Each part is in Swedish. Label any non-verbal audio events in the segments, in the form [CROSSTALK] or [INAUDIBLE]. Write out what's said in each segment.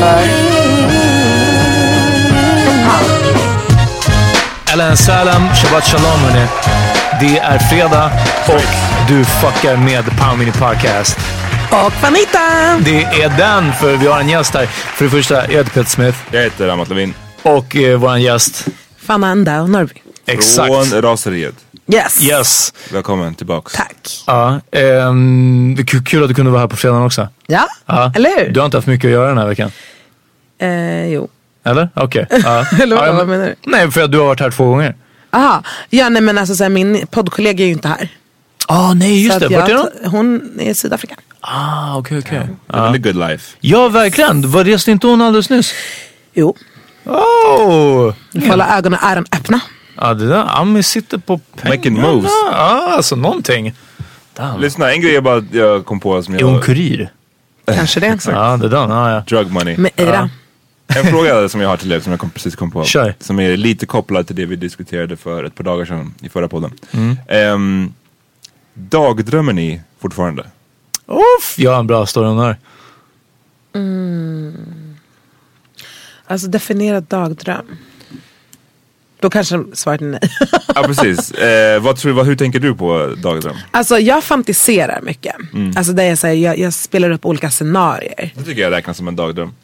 För Alan Salam, Shabbat Shalom hörni. Det är fredag och du fuckar med Power Mini Podcast. Och Vanita! Det är den, för vi har en gäst här. För det första, jag heter Peter Smith Jag heter Amat Levin. och eh, vår gäst. Fananda och Norrby. Exakt. Från Raseriet. Yes. Yes. Välkommen tillbaks. Tack. Ja, ehm, det är kul- kul att du kunde vara här på fredagen också. Ja, Ja. eller hur? Du har inte haft mycket att göra den här veckan? Eh, jo. Eller? Okej. [LAUGHS] Ja. Eller vad- Ja, vad men- menar du? Nej, för att du har varit här två gånger. Aha. Ja, nej men alltså så här, min poddkollega är ju inte här. Ah, nej, just så det. Vart är jag, hon? hon är i Sydafrika. Ah, okej, okej. Ja. The good life. Ja, verkligen. Var reste inte hon alldeles nyss? Jo. Oh! Du får hålla ögonen och öronen öppna. Ja, det där. Ami sitter på pengarna. Making moves. Ja, alltså någonting. Damn. Lyssna, en grej jag bara jag kom på som Är hon jag... kurir? Kanske det. [LAUGHS] Ja, det där. Ja, ja. Drug money. Med Eira. En fråga som jag har till er som jag kom, precis kom på. Kör. Som är lite kopplad till det vi diskuterade för ett par dagar sedan i förra podden. Mm. Ehm, dagdrömmer ni fortfarande? Uff, jag har en bra story om det här. Alltså definiera dagdröm. Då kanske svaret är nej. [LAUGHS] Ja precis. Eh, vad tror, vad, hur tänker du på dagdröm? alltså jag fantiserar mycket. Mm. Alltså där jag, säger, jag, jag spelar upp olika scenarier. Det tycker jag räknas som en dagdröm.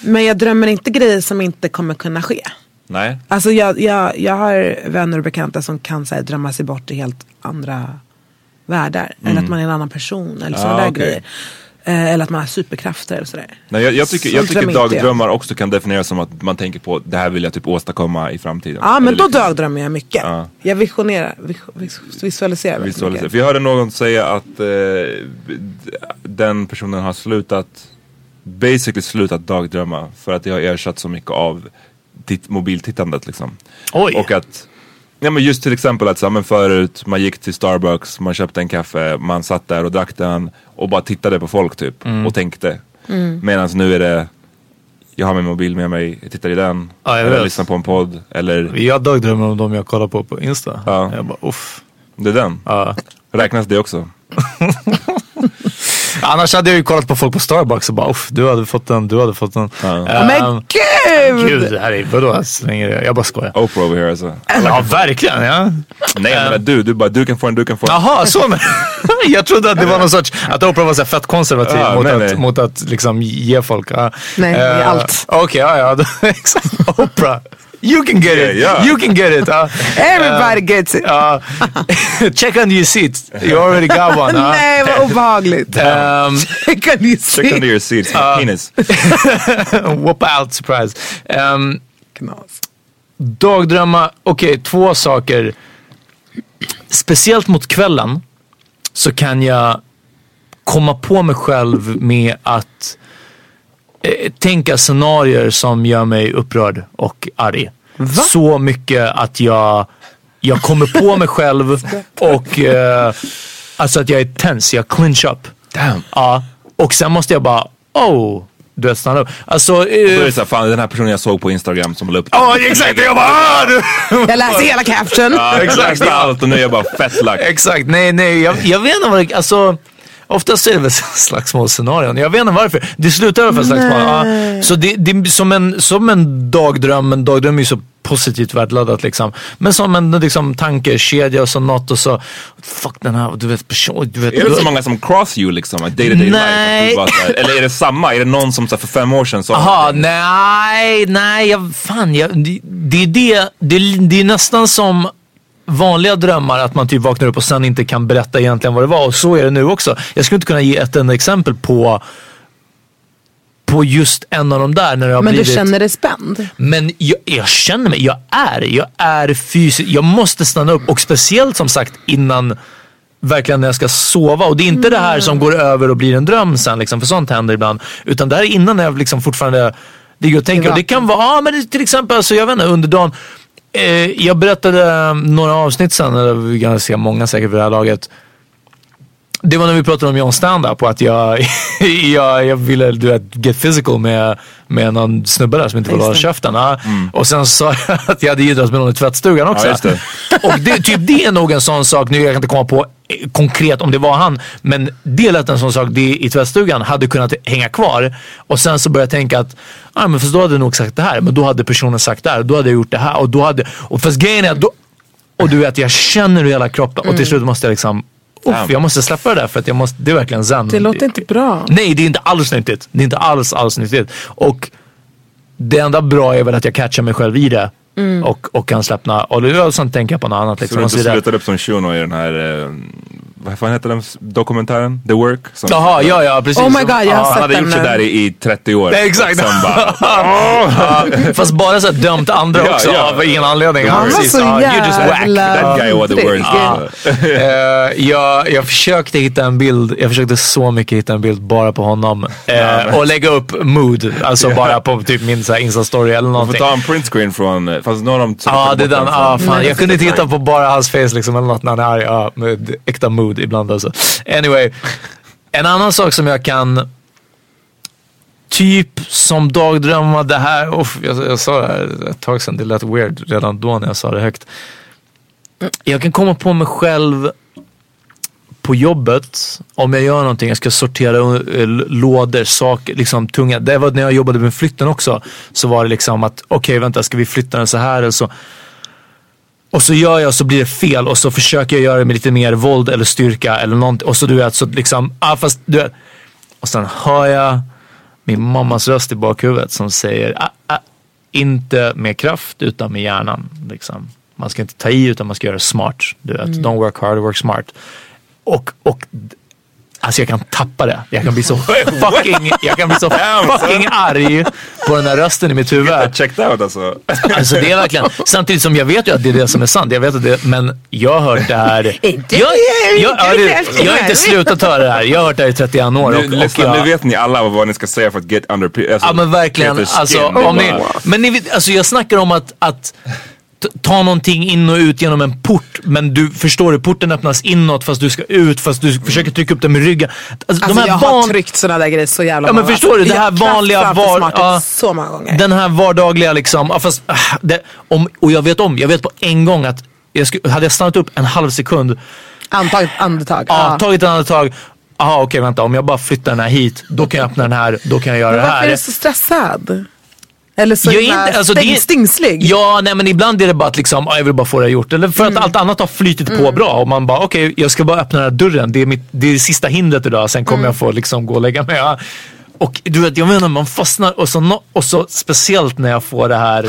Men jag drömmer inte grejer som inte kommer kunna ske. Nej? Alltså jag, jag, jag har vänner och bekanta som kan så här, drömma sig bort i helt andra världar. Eller att man är en annan person eller sådana Mm. Ah, där okej. grejer. Eh, eller att man har superkrafter eller sådär. Nej, jag, jag tycker, jag tycker dagdrömmar också kan definieras som att man tänker på det här vill jag typ åstadkomma i framtiden. Ja men Eller då liksom dagdrömmer jag mycket. Ja. Jag visionerar, vis, vis, visualiserar väldigt visualisera. mycket. För jag hörde någon säga att eh, den personen har slutat, basically slutat dagdrömma för att det har ersatt så mycket av ditt mobiltittandet liksom. Oj. Och att, ja men just till exempel att så, men förut man gick till Starbucks, man köpte en kaffe, man satt där och drack den och bara tittade på folk typ och tänkte. Medan nu är det, jag har min mobil med mig, jag tittar i den, Ja, jag eller lyssnar på en podd, eller Jag dagdrömmer om dem jag kollar på på Insta. Ja. Jag bara uff. det är den. Ja. Räknas det också? [LAUGHS] Annars hade jag ju kollat på folk på Starbucks och bara uff, du hade fått den, du hade fått den. Ja. Ehm, Men gud! Gud, det här är, vadå? Så länge det, jag bara skojar. Oprah over here alltså. Ja, verkligen. Ja. Nej jag menar du, du bara du kan få en, du kan få en. Jaha, så men. [LAUGHS] Jag trodde att det var någon sorts, att Oprah var så här fett konservativ Ja, mot, nej, att, nej. mot att liksom ge folk. ja. Nej, Eh, allt. Okej, ja ja. [LAUGHS] Exakt. Oprah. You can get it. Ja, ja. You can get it. ja. [LAUGHS] Everybody gets it. Ja. check on your seat. You already got one. ja. [LAUGHS] Nej vad obehagligt. Ehm, kan ni se? Check under your seats, penis. [LAUGHS] whoop out surprise. Knas. dagdrömma, okej två saker. Speciellt mot kvällen så kan jag komma på mig själv med att tänka scenarier som gör mig upprörd och arg. Så mycket att jag, jag kommer på mig själv [LAUGHS] och eh, alltså att jag är tens, jag clinch up. Damn. Ja, och sen måste jag bara, oh, du vet stanna upp. Alltså, Då är eh, det såhär, fan den här personen jag såg på Instagram som la upp Ja exakt, jag bara ah, du. Jag läste hela caption. Ja, [LAUGHS] exakt allt och nu är jag bara fett lack. Exakt, nej nej jag, jag vet inte vad det, alltså Oftast är det väl [LAUGHS] slagsmålsscenarion. Jag vet inte varför. Det slutar i alla fall slagsmål. Ja. Så det, det är som en, som en dagdröm. En dagdröm är ju så positivt värdeladdat liksom. Men som en liksom, tankekedja och så något och så Fuck den här, du vet person, du vet. Är det så många som cross you liksom? Day to day Nej. life? Att du bara Eller är det samma? Är det någon som så här, för fem år sedan sa någonting? nej, nej, jag, fan, jag, det, det är det, det, det är nästan som vanliga drömmar att man typ vaknar upp och sen inte kan berätta egentligen vad det var och så är det nu också. Jag skulle inte kunna ge ett enda exempel på på just en av de där när har Men du blivit känner dig spänd? men jag, jag känner mig, jag är, jag är fysiskt, jag måste stanna upp och speciellt som sagt innan verkligen när jag ska sova. Och det är inte det här som går över och blir en dröm sen, liksom, för sånt händer ibland. Utan det här är innan när jag liksom fortfarande ligger och tänker. Och det kan vara, ja men till exempel, alltså, jag vet inte, under dagen. Eh, jag berättade eh, några avsnitt sen, eller vi ganska många säkert vid det här laget. Det var när vi pratade om John stand-up och att jag, [LAUGHS] jag, jag ville du vet, get physical med, med någon snubbe där som inte ville hålla käften. Ja. Och sen sa [LAUGHS] jag att jag hade idrott med någon i tvättstugan också. Ja, just det. Och det, typ, det är nog en sån sak, nu jag kan inte komma på konkret om det var han, men det lät en sån sak, det i tvättstugan hade kunnat hänga kvar. Och sen så började jag tänka att, ah, men fast då hade jag nog sagt det här, men då hade personen sagt det här, då hade jag gjort det här. Och, då hade, och fast grejen är att då, och du vet jag känner hur hela kroppen och till slut måste jag liksom Uff, jag måste släppa det där för att jag måste, det är verkligen zen. Det låter inte bra. Nej, det är inte alls nyttigt. Det är inte alls, alls nyttigt. Och det enda bra är väl att jag catchar mig själv i det. Och, och kan släppna. Och sen tänker jag på något annat. Så Liksom, du och inte så slutade upp som Shuno i den här, eh, vad fan heter den dokumentären? The Work? Som- Jaha, ja ja precis. Oh my god, jag har Ja, han sett hade gjort sådär i, i 30 år. Nej, exakt. Bara, [LAUGHS] Ja, fast bara så dömt andra Ja, också ja. av ingen anledning. Han var så Ja, you just whack. jävla that guy was the dryg. worst. Ja. Eh, jag, jag försökte hitta en bild, jag försökte så mycket hitta en bild bara på honom. Eh, och lägga upp mood, alltså bara på typ min Insta-story eller Man får någonting. ta en printscreen från, eh, fast nu har de tagit Ja, det är den. Ah, fan. Jag kunde inte hitta på bara hans face liksom, eller något när han är arg. Ja, med äkta mood ibland alltså. Anyway, en annan sak som jag kan typ som dagdrömmar, det här, oh, jag, jag sa det här ett tag sedan, det lät weird redan då när jag sa det högt. Jag kan komma på mig själv på jobbet, om jag gör någonting, jag ska sortera eh, lådor, saker, liksom tunga. Det var när jag jobbade med flytten också. Så var det liksom att, okej vänta, ska vi flytta den så här eller så. Och så gör jag så blir det fel och så försöker jag göra det med lite mer våld eller styrka eller någonting. Och så du vet, så liksom, ah, fast du vet. Och sen hör jag min mammas röst i bakhuvudet som säger, ah, ah, inte med kraft utan med hjärnan. Liksom. Man ska inte ta i utan man ska göra det smart. Du vet, don't work hard, work smart. Och, och Alltså jag kan tappa det. Jag kan bli så [LAUGHS] fucking, jag kan bli så [LAUGHS] fucking arg på den här rösten i mitt huvud. Checked out alltså. Alltså det är verkligen, samtidigt som jag vet ju att det är det som är sant. Jag vet att det, men jag har hört det här. Inte jag, jag, inte ja, det, mer. jag har inte slutat höra det här. Jag har hört det här i 31 år. Nu, Och, och lyssna, jag, nu vet ni alla vad ni ska säga för att get under alltså, Ja men verkligen. Alltså, om ni, men ni vet, alltså jag snackar om att, att ta någonting in och ut genom en port. Men du förstår du, porten öppnas inåt fast du ska ut fast du försöker trycka upp den med ryggen. Alltså, Alltså, jag har van- tryckt sådana där grejer så jävla Ja, men många. förstår du, det Jag här har vanliga var- ja. så många gånger. Den här vardagliga liksom, ja, fast, ah, det, om, och jag vet om, jag vet på en gång att jag skulle, hade jag stannat upp en halv sekund, Antag, andetag. ja. Ja. tagit ett andetag, jaha okej vänta om jag bara flyttar den här hit, då kan jag öppna den här, då kan jag göra Men det varför är här. du så stressad? Eller så Jag är inte- alltså, det är- stäng, stingslig? Ja, nej men ibland är det bara att liksom, ja, jag vill bara få det här gjort. Eller för Mm. att allt annat har flytit på bra och man bara, okej jag ska bara öppna den här dörren. Det är, mitt, det är det sista hindret idag, sen Mm. kommer jag få liksom gå och lägga mig. Ja. Och du vet, jag menar man fastnar och så, och så speciellt när jag får det här,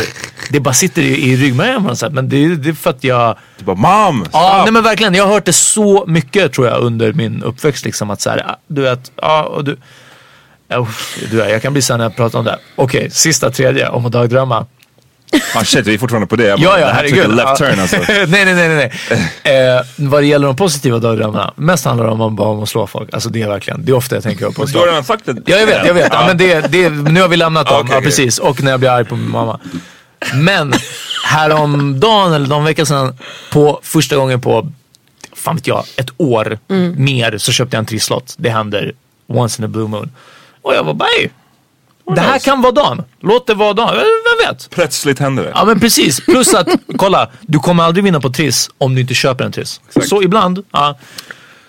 det bara sitter i, i ryggmärgen på något sätt. Men det, är- det är för att jag, Du bara mom! ja stop." nej men verkligen, jag har hört det så mycket tror jag under min uppväxt. Liksom, att så här, ja, du vet, ja och du, uff, du jag kan bli här när jag pratar om det. Okej, sista tredje om att dagdrömma. Ah, shit, vi är fortfarande på det. Jag Ja, ja, herregud. left turn alltså. [LAUGHS] nej, nej, nej, nej. Eh, vad det gäller de positiva dagdrömmarna, mest handlar det om, bara om att slå folk. Alltså det är verkligen, det är ofta jag tänker på att Du slå. har redan sagt det. Ja, jag vet, jag vet. Ja, men det, det, nu har vi lämnat dem. Okej, ja, precis. Och när jag blir arg på min mamma. Men häromdagen eller någon vecka sedan, på första gången på, fan vet jag, ett år mer så köpte jag en trisslott. Det händer once in a blue moon. Och jag var bara, "Ey, det här kan vara dagen. Låt det vara dagen. Vem vet? Plötsligt händer det. Ja men precis. Plus att, [LAUGHS] kolla, du kommer aldrig vinna på Triss om du inte köper en Triss. Så ibland, ja.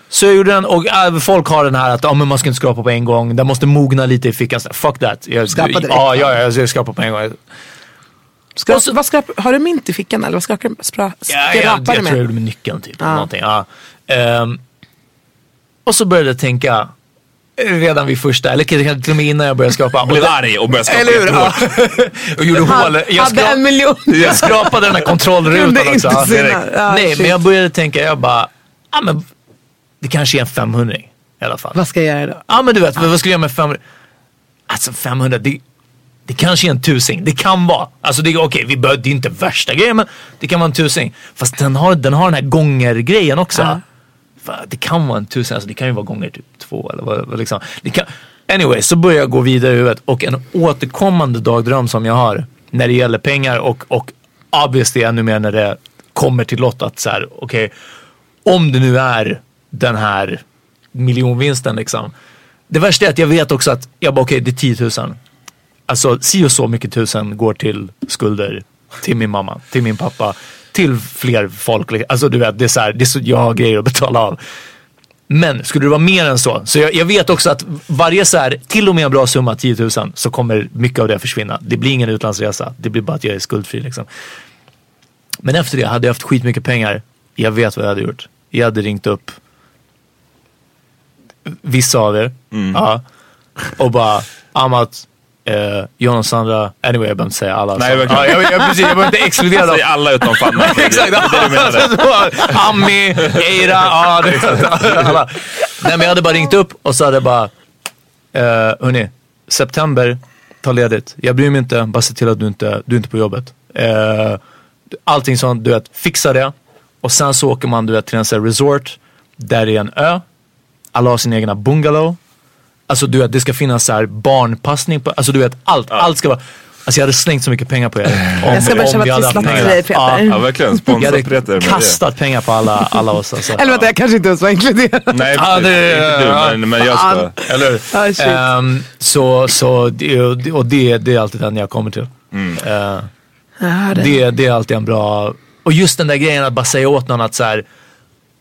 Så jag gjorde den och äh, folk har den här att ja, men man ska inte skrapa på en gång. Den måste mogna lite i fickan. Fuck that. Jag, Skrapa direkt. Ja, ja, ja, jag skrapar på en gång. Skrap, Och så- vad skrap, har du mynt i fickan eller vad skrapar du spra, Ja, jag, skrapar jag, du tror jag med? gjorde med nyckeln typ. Eller Någonting. Ja. Ehm, och så började jag tänka redan vid första, eller kanske till och med innan jag började skrapa. [LAUGHS] Blev arg och började skapa Eller hur? [LAUGHS] och gjorde hål. Jag hade en miljon. [LAUGHS] Jag skrapade den här kontrollrutan också. inte Ja, Nej, shit. men jag började tänka, jag bara, ja men det kanske är en 500 i alla fall. Vad ska jag göra då? Ja men du vet, vad ska jag göra med 500? Alltså 500, det, det kanske är en tusing. Det kan vara. Alltså det, är- okej, vi bör, det är inte värsta grejen men det kan vara en tusing. Fast den har den, har den här gånger-grejen också. Ja. Det kan vara en tusen, alltså det kan ju vara gånger typ två eller vad, vad liksom. Det kan, anyway, så börjar jag gå vidare i huvudet och en återkommande dagdröm som jag har när det gäller pengar och, och obviously ännu mer när det kommer till lott att så här, okej, om det nu är den här miljonvinsten liksom. Det värsta är att jag vet också att, jag bara okej det är 10 000. Alltså si och så mycket tusen går till skulder till min mamma, till min pappa, till fler folk. Alltså du vet, det är så här, det är så, jag har grejer att betala av. Men skulle det vara mer än så, så jag, jag vet också att varje så här, till och med en bra summa, 10 000, så kommer mycket av det försvinna. Det blir ingen utlandsresa, det blir bara att jag är skuldfri liksom. Men efter det hade jag haft skitmycket pengar. Jag vet vad jag hade gjort. Jag hade ringt upp vissa av er. Ja, och bara, Amat, eh, John och Sandra, anyway jag behöver inte säga alla. Nej, ja, jag, jag, precis, jag behöver inte exkludera dem. Säg alla utom Fanny. Exakt. Menade. Ami, Eira, det [LAUGHS] alla. Nej men jag hade bara ringt upp och så hade jag bara, eh, hörni, september, ta ledigt. Jag bryr mig inte, bara se till att du inte, du är inte på jobbet. Eh, allting sånt, du vet, fixa det. Och sen så åker man du vet, till en sån resort, där det är en ö. Alla har sin egna bungalow. Alltså du vet, det ska finnas så här barnpassning på, alltså du vet allt, allt ska vara. Alltså jag hade slängt så mycket pengar på er. Om, Jag ska börja om köpa hade pengar. till dig, Peter. Ja, verkligen. Jag Sponsra hade Peter med det. kastat pengar på alla, alla oss. Alltså. Eller vänta, jag kanske inte ens var inkluderad. Nej, Ja, det- inte du, ja. men, men jag ska. Eller hur? Ah. Ehm, så så det, och det, det är alltid den jag kommer till. Eh, Ja, det. det, det är alltid en bra... Och just den där grejen att bara säga åt någon att så här,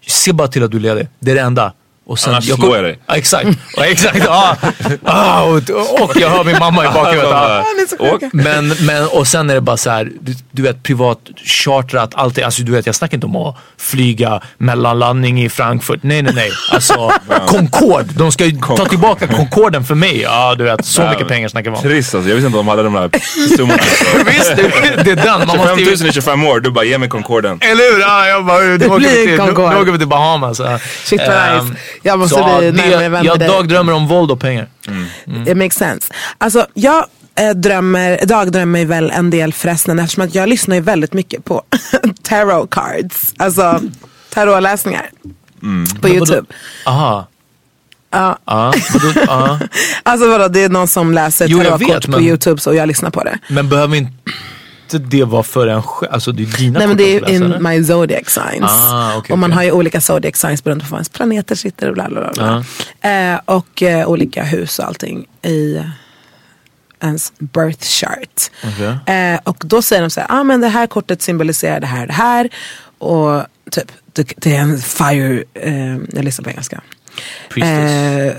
se bara till att du är ledig. Det är det enda. Och sen, Annars kom- slår jag dig. Ja, exakt. Ja, exakt. Ja. Ah, och, och jag hör min mamma i bakhuvudet. Så Och-. Men, men och sen är det bara så här, du, du vet privat chartrat, alltid, alltså du vet jag snackar inte om att flyga mellanlandning i Frankfurt, nej nej nej. Alltså [LAUGHS] Concorde, de ska ju ta tillbaka Concorden för mig. Ja du vet, så mycket pengar snackar vi om. Trist alltså. Jag visste inte om de hade de där summorna. [LAUGHS] Visst, det, det är den. Man 25 måste 000 ju, i 25 år. Du bara, ge mig Concorden. eller hur? Ja, jag bara, Det blir nu, Concorde. nu åker vi till Bahamas. Shit vad Ehm, nice. Jag måste så, bli närmare vän med Jag dig. dagdrömmer om våld och pengar. It makes sense. Alltså jag eh, drömmer, dagdrömmer väl en del förresten eftersom att jag lyssnar ju väldigt mycket på [LAUGHS] tarot cards. Alltså tarotläsningar. På YouTube. Aha. Ja. Ja, vadå? Ja. [LAUGHS] Alltså vadå, det är någon som läser jag tarotkort på men- YouTube så jag lyssnar på det. Men behöver inte det vara för en själv? Alltså det är dina Nej men det är in my zodiac signs. Ah, okej, och man okej. har ju olika zodiac signs beroende på var ens planeter sitter och bla bla bla. bla. Eh, och eh, olika hus och allting i ens birth chart. Okej. Eh, och då säger de så här, ah, men det här kortet symboliserar det här det här. Och typ, det, det är en fire, eh, jag lyssnar på engelska. Eh,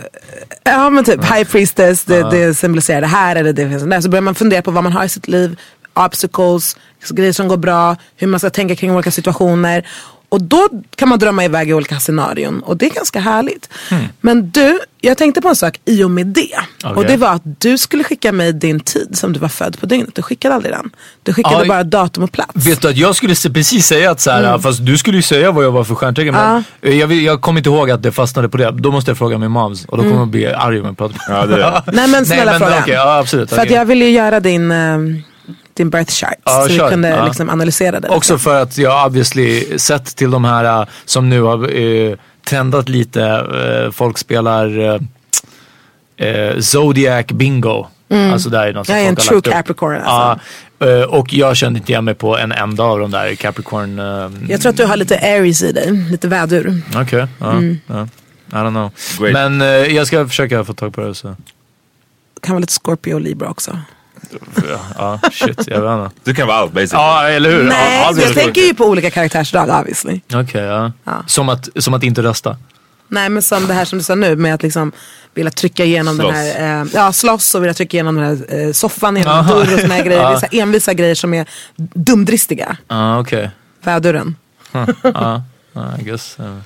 ja men typ high priestess, det, det symboliserar det här eller det finns där. Så börjar man fundera på vad man har i sitt liv, obstacles, grejer som går bra, hur man ska tänka kring olika situationer. Och då kan man drömma iväg i olika scenarion och det är ganska härligt. Men du, jag tänkte på en sak i och med det. Och Okej. det var att du skulle skicka mig din tid som du var född på dygnet. Du skickade aldrig den. Du skickade Ja, bara datum och plats. Vet du att jag skulle se- precis säga att så här, Mm. fast du skulle ju säga vad jag var för stjärntecken. Men jag, vill- jag kommer inte ihåg att det fastnade på det. Då måste jag fråga min moms och då kommer hon bli arg om jag pratar med Ja, det är det. Nej men snälla Nej, men fråga. okej, ja, absolut. För att okej. jag ville ju göra din, eh, din birth chart. Ja, så vi kör. kunde Ja. liksom analysera det. Också för att jag obviously sett till de här uh, som nu har uh, trendat lite. Uh, folk spelar uh, Zodiac Bingo. Alltså det är något som Jag är en true. Capricorn, Ja, alltså. uh, och jag kände inte igen mig på en enda av de där Capricorn. Jag tror att du har lite Aries i dig, lite vädur. Okej, ja, Mm. ja. I don't know. Great. Men jag ska försöka få tag på det. Så. Kan vara lite Scorpio och Libra också. Ja, shit, jag vet inte. Du kan vara allt basically. Ja, eller hur? Nej, allt jag tänker ju på olika karaktärsdrag obviously. Okej, ja. Ja. Som, att, som att inte rösta. Nej men som det här som du sa nu med att liksom vilja trycka igenom Slåss. den här, eh, ja slåss och vilja trycka igenom den här eh, soffan genom en Aha. dörr och såna här [LAUGHS] grejer. Ja. Det är så här envisa grejer som är dumdristiga. Ja, okej. Väduren. [LAUGHS] Ja, I guess. Uh.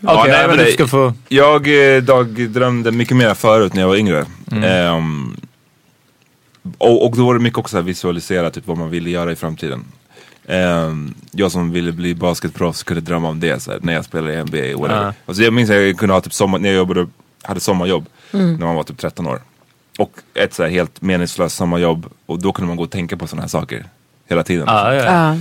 Ja, Okej, nej, ja, men men du det- ska få... Jag eh, dagdrömde mycket mer förut när jag var yngre. Ehm, och, och då var det mycket också att visualisera typ, vad man ville göra i framtiden. Ehm, jag som ville bli basketproffs kunde drömma om det så här, när jag spelade i NBA whatever. Ja. Alltså, jag minns att jag kunde ha typ sommar, när jag jobbade, hade sommarjobb när man var typ 13 år. Och ett så här, helt meningslöst sommarjobb och då kunde man gå och tänka på sådana här saker hela tiden. Ja, ja. Ja.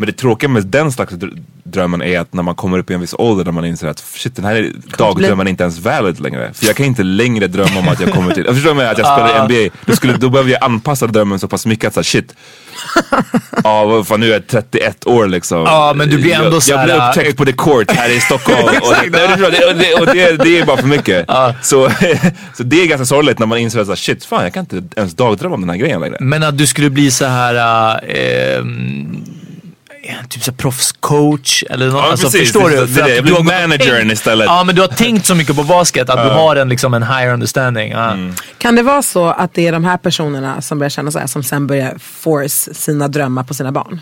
Men det tråkiga med den slags dr- drömmen är att när man kommer upp i en viss ålder där man inser att shit den här dagdrömmen är inte ens valid längre. För jag kan inte längre drömma om att jag kommer till, [LAUGHS] jag förstår mig att jag spelar i NBA. Då, skulle, då behöver jag anpassa drömmen så pass mycket att såhär shit. [LAUGHS] Ja vad fan nu är jag 31 år liksom. Ja, men du blir ändå jag, så jag blir äh, upptäckt på the court här i Stockholm. [LAUGHS] och det, och det, det är bara för mycket. Så, så det är ganska sorgligt när man inser att shit fan jag kan inte ens dagdrömma om den här grejen längre. Men att du skulle bli så här... ehm, typ så proffscoach eller något. Ja, alltså, precis. förstår Det- du? det- För att det- du blir managern tänkt- istället. Ja, men du har tänkt så mycket på basket att du har en, liksom, en higher understanding. Ja. Mm. Kan det vara så att det är de här personerna som börjar känna så här som sen börjar force sina drömmar på sina barn?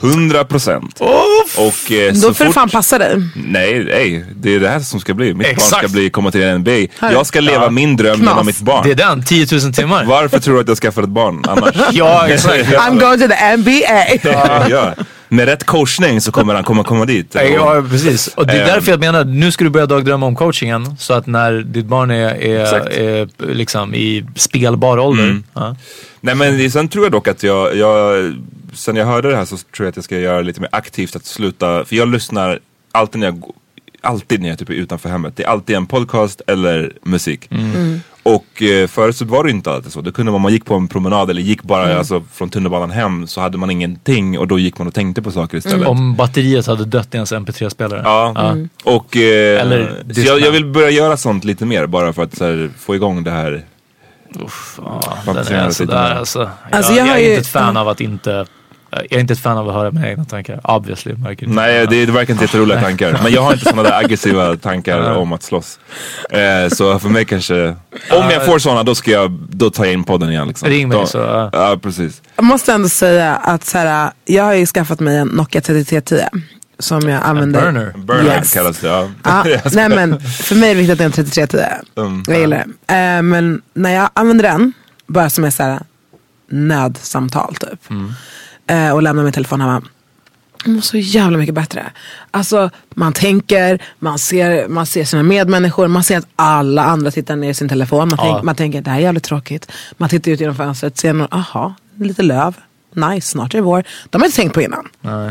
100 procent. Och eh, Då får du fort... fan passa dig. Nej, nej, det är det här som ska bli. Mitt barn Exakt. ska bli, komma till NBA. Här. Jag ska leva Ja. min dröm Knas. genom mitt barn. Det är den, 10 000 timmar. Varför tror du att jag skaffade ett barn annars? [LAUGHS] Ja, exakt. [LAUGHS] I'm going to the NBA. [LAUGHS] ja. Med rätt coachning så kommer han komma, komma dit. Ja, precis. Och det är Ehm. därför jag menar, nu ska du börja dagdrömma om coachingen. Så att när ditt barn är, Exakt. är, är liksom i spelbar ålder. Mm. Ja. Nej men sen tror jag dock att jag, jag, sen jag hörde det här så tror jag att jag ska göra lite mer aktivt att sluta, för jag lyssnar alltid när jag, alltid när jag typ är utanför hemmet. Det är alltid en podcast eller musik. Och eh, förut så var det inte alltid så. Det kunde vara man gick på en promenad eller gick bara alltså, från tunnelbanan hem så hade man ingenting och då gick man och tänkte på saker istället. Om batteriet hade dött i ens mp3-spelare. Ja, och eh, Eller jag, jag vill börja göra sånt lite mer bara för att så här, få igång det här. Uff, ja, den är sådär alltså. Alltså, jag, jag är ju- inte ett fan av att inte jag är inte ett fan av att höra mina egna tankar. Obviously. Märker. Nej, det, det verkar inte jätteroliga tankar. Men jag har inte sådana där aggressiva [LAUGHS] tankar om att slåss. Eh, så för mig kanske, om jag får sådana då ska jag, då tar jag in podden igen liksom. Ring mig då, så, ja. Ja, precis. Jag måste ändå säga att så här, jag har ju skaffat mig en Nokia 3310. Som jag använder. burner. Burnout Yes. kallas det. Ja. [LAUGHS] Jag nej men för mig är det viktigt att det är en 3310. Mm, jag gillar det. Eh, men när jag använder den, bara som är så här nödsamtal typ. Mm. Eh, och lämnar min telefon hemma. Jag mår så jävla mycket bättre. Alltså man tänker, man ser, man ser sina medmänniskor, man ser att alla andra tittar ner i sin telefon. Man, Ja. tänk, man tänker det här är jävligt tråkigt. Man tittar ut genom fönstret, ser någon, aha, lite löv. Nice, snart är det vår. De har inte tänkt på innan. Nej.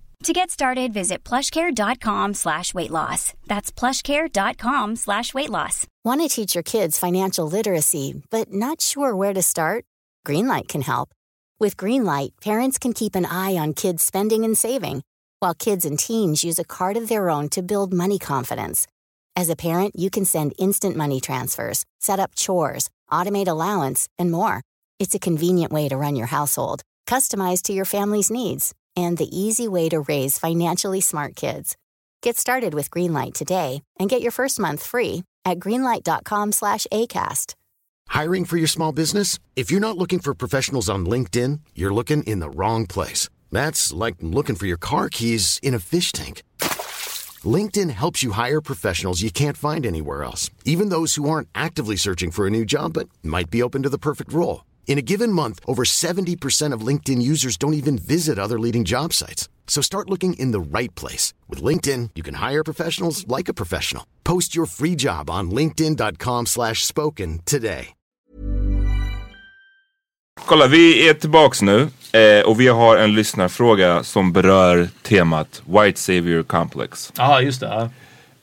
To get started, visit plushcare.com slash weight loss. That's plushcare.com slash weight loss. Want to teach your kids financial literacy, but not sure where to start? Greenlight can help. With Greenlight, parents can keep an eye on kids' spending and saving, while kids and teens use a card of their own to build money confidence. As a parent, you can send instant money transfers, set up chores, automate allowance, and more. It's a convenient way to run your household, customized to your family's needs, and the easy way to raise financially smart kids. Get started with Greenlight today and get your first month free at greenlight.com slash ACAST. Hiring for your small business? If you're not looking for professionals on LinkedIn, you're looking in the wrong place. That's like looking for your car keys in a fish tank. LinkedIn helps you hire professionals you can't find anywhere else, even those who aren't actively searching for a new job but might be open to the perfect role. In a given month, over 70% of LinkedIn users don't even visit other leading job sites. So start looking in the right place. With LinkedIn, you can hire professionals like a professional. Post your free job on linkedin.com slash spoken today. Kolla, vi är tillbaks nu eh, och vi har en lyssnarfråga som berör temat White Savior Complex. Ja, just det.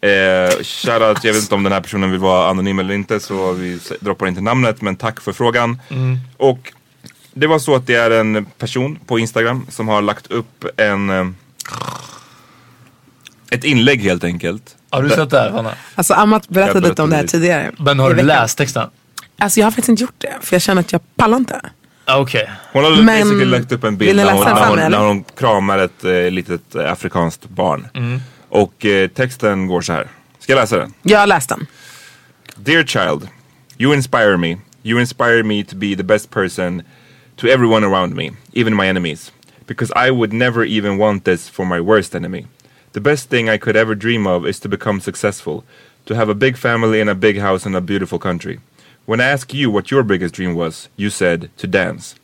Eh, shoutout, jag vet inte om den här personen vill vara anonym eller inte så vi droppar inte namnet men tack för frågan. Och det var så att det är en person på Instagram som har lagt upp en eh, ett inlägg helt enkelt. Har du sett det här Hanna? Alltså Amat berättade lite om det här tidigare. Men har du läst texten? Alltså jag har faktiskt inte gjort det. För jag känner att jag pallar inte. Ah, Okej. Hon har Men- basically lagt upp en bild när hon, när hon, när hon kramar ett eh, litet eh, afrikanskt barn. Och eh, texten går så här. Ska jag läsa den? Jag har läst den. Dear child, you inspire me. You inspire me to be the best person to everyone around me, even my enemies. Because I would never even want this for my worst enemy. The best thing I could ever dream of is to become successful, to have a big family and a big house in a beautiful country. When I asked you what your biggest dream was, you said to dance.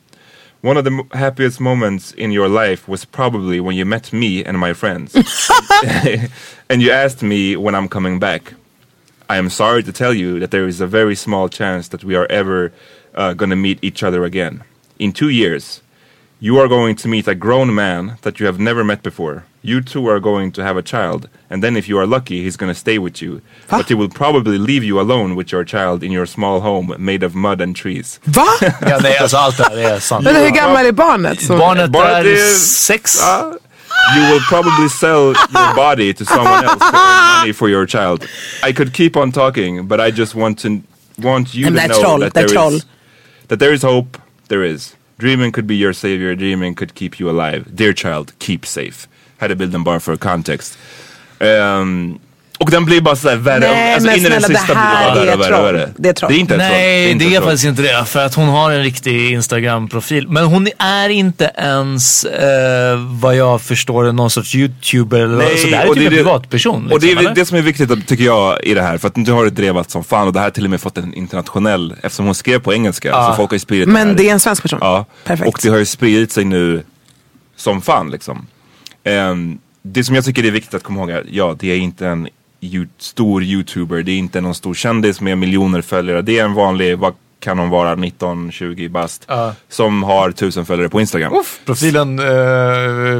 One of the m- happiest moments in your life was probably when you met me and my friends. [LAUGHS] [LAUGHS] and you asked me when I'm coming back. I am sorry to tell you that there is a very small chance that we are ever uh, going to meet each other again. In two years, you are going to meet a grown man that you have never met before. You two are going to have a child, and then if you are lucky, he's going to stay with you. But he will probably leave you alone with your child in your small home made of mud and trees. Va? [LAUGHS] Ja, nej, alltså allt det här är sant. Men hur gammal är barnet? Så- Barnet Barnet är är- sex. Uh, you will probably sell your body to someone else to earn money for your child. I could keep on talking, but I just want to want you Men to know troll, that det there troll. is that there is hope. There is. Dreaming could be your savior. Dreaming could keep you alive. Dear child, keep safe. Hade bilden bara för context. Ehm, och den blir bara såhär värre. Nej, alltså men in i den snälla, det sista här det är värre. Det är troll. Det är inte ett troll. Nej, inte det är faktiskt inte det. För att hon har en riktig Instagram-profil. Men hon är inte ens, eh, vad jag förstår, någon sorts YouTuber. Eller Nej, så det här är och typ det är en det- privatperson. och det är liksom, eller? det som är viktigt tycker jag i det här. För att nu har det drevat som fan och det här har till och med fått en internationell, eftersom hon skrev på engelska. Så folk har ju spridit det här. Men det är en svensk person? Ja, Perfekt. och det har ju spridit sig nu som fan liksom. Um, det som jag tycker är viktigt att komma ihåg är, ja det är inte en stor youtuber, det är inte någon stor kändis med miljoner följare. Det är en vanlig, vad kan hon vara, 19-20 bast. Ja. Som har tusen följare på Instagram. Profilen eh,